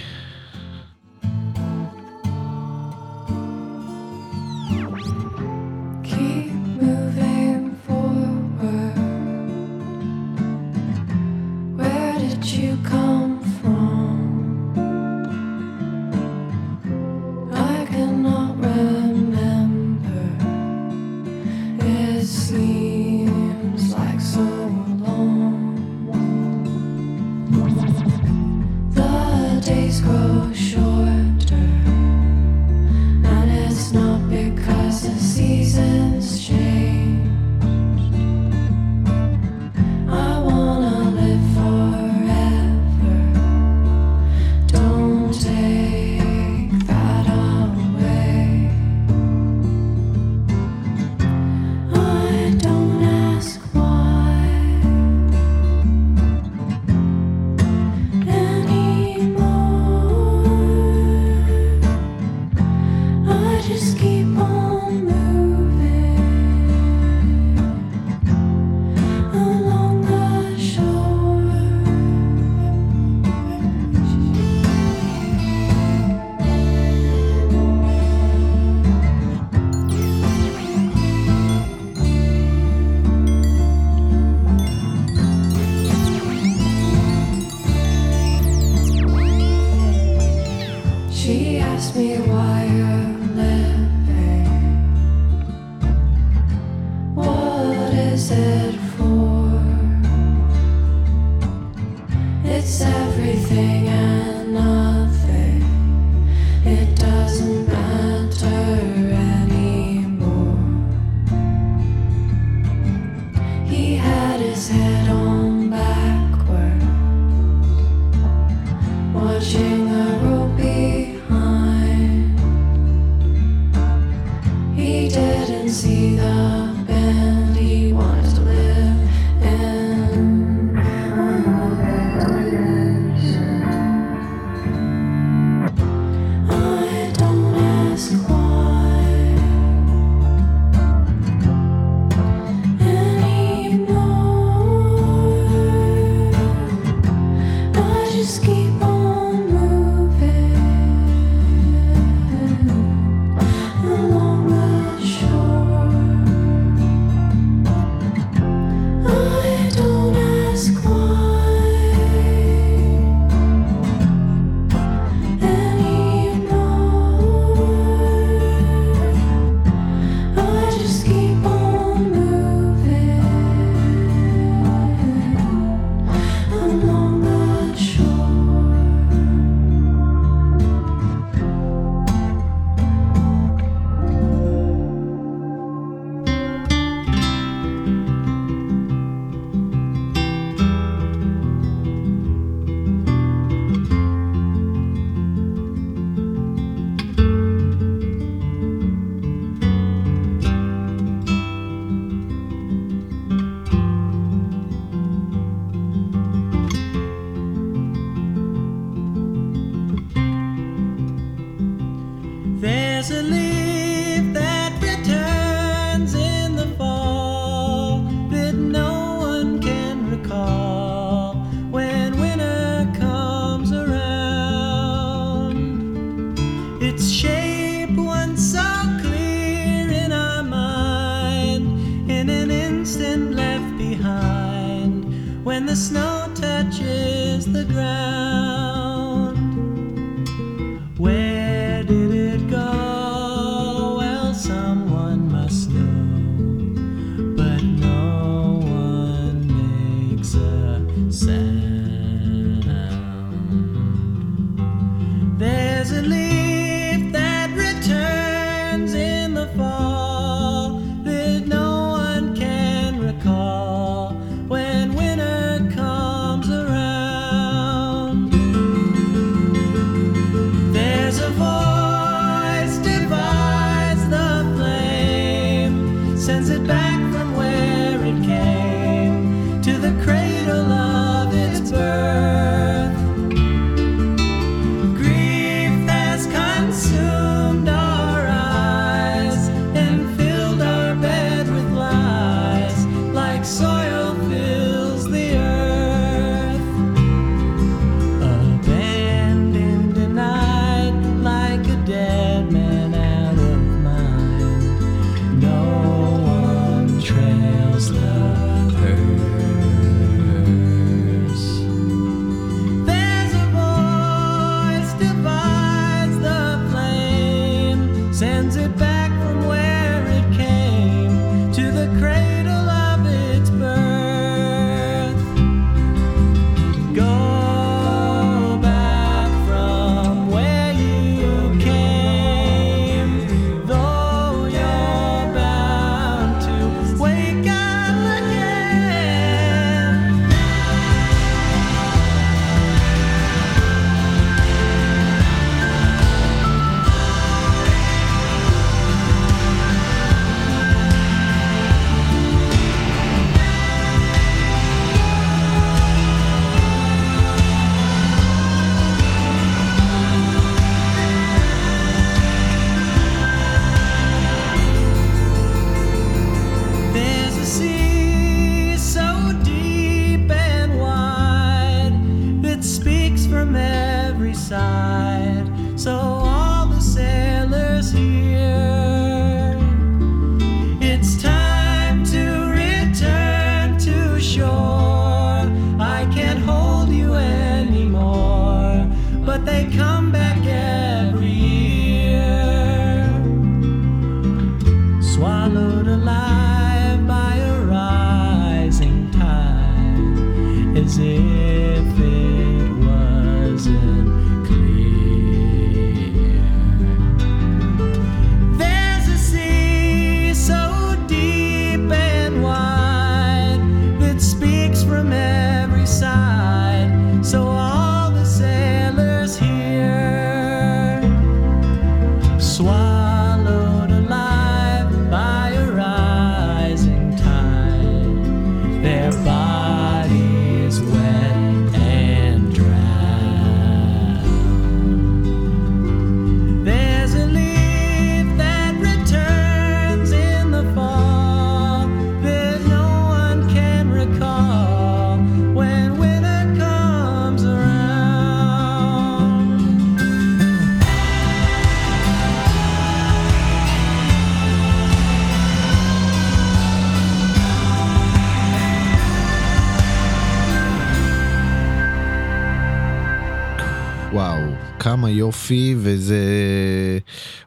כמה יופי, וזה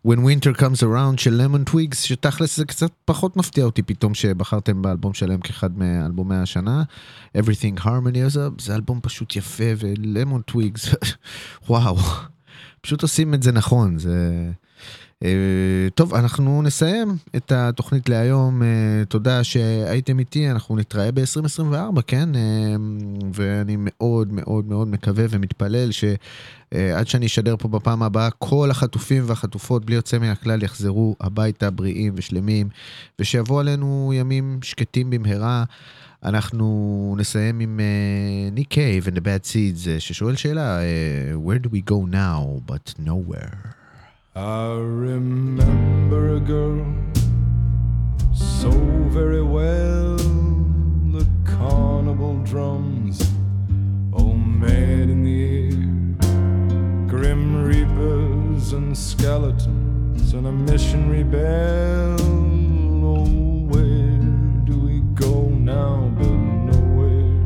When Winter Comes Around של למון טוויגס, שתכלס זה קצת פחות מפתיע אותי פתאום שבחרתם באלבום שלהם כאחד מאלבומי השנה. Everything Harmony, זה, זה אלבום פשוט יפה, ולמון טוויגס, וואו, פשוט עושים את זה נכון, זה... אה, טוב, אנחנו נסיים את התוכנית להיום. אה, תודה שהייתם איתי, אנחנו נתראה ב-2024, כן? אה, ואני מאוד מאוד מאוד מקווה ומתפלל שעד שאני אשדר פה בפעם הבאה, כל החטופים והחטופות, בלי יוצא מן הכלל, יחזרו הביתה בריאים ושלמים, ושיבואו עלינו ימים שקטים במהרה. אנחנו נסיים עם ניק קייב and the bad seeds, ששואל שאלה, where do we go now but nowhere? I remember a girl so very well. The carnival drums, all mad in the air. Grim reapers and skeletons and a missionary bell. Oh, where do we go now but nowhere?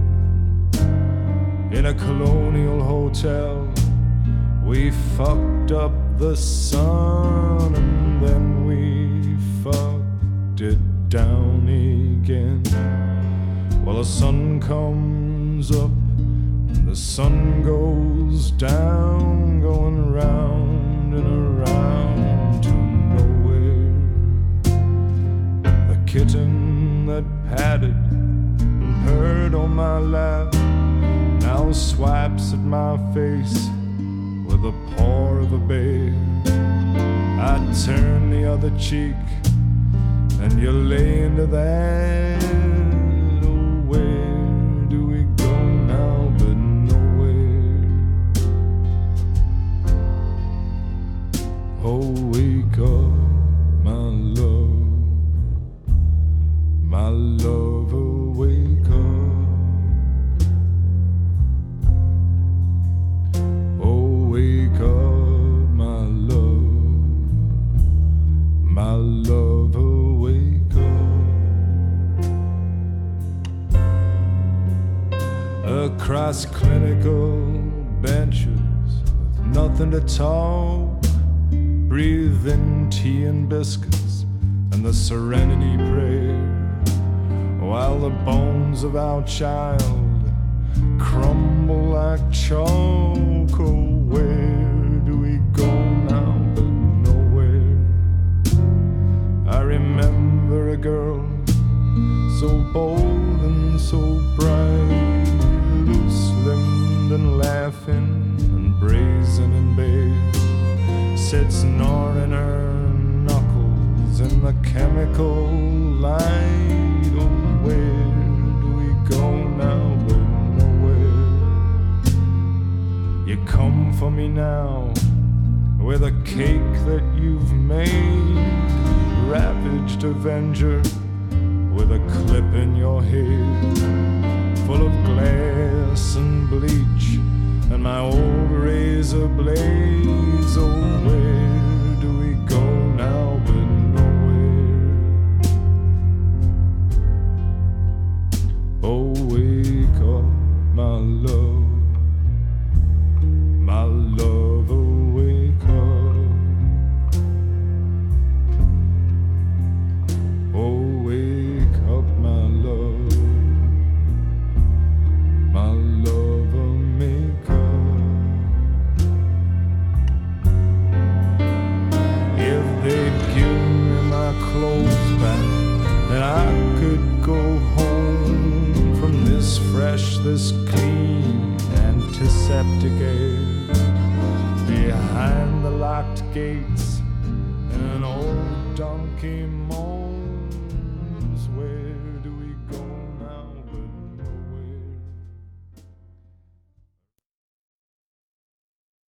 In a colonial hotel. We fucked up the sun and then we fucked it down again. Well, the sun comes up and the sun goes down, going round and around to nowhere. The kitten that patted and purred on my lap now swipes at my face with the paw of a bear. I turn the other cheek, and you lay into that. Oh, where do we go now but nowhere? Oh, wake up, my love, my love, Across clinical benches with nothing to talk, breathe in tea and biscuits and the serenity prayer, while the bones of our child crumble like chalk. Oh, where do we go now but nowhere? I remember a girl so bold and so bright, laughing and brazen and bare, sits gnawing her knuckles in the chemical light. Oh, where do we go now but nowhere? You come for me now with a cake that you've made, ravaged avenger with a clip in your head, full of glass and bleach, and my old razor blades. Oh, where do we go now but nowhere? Oh, wake up, my love.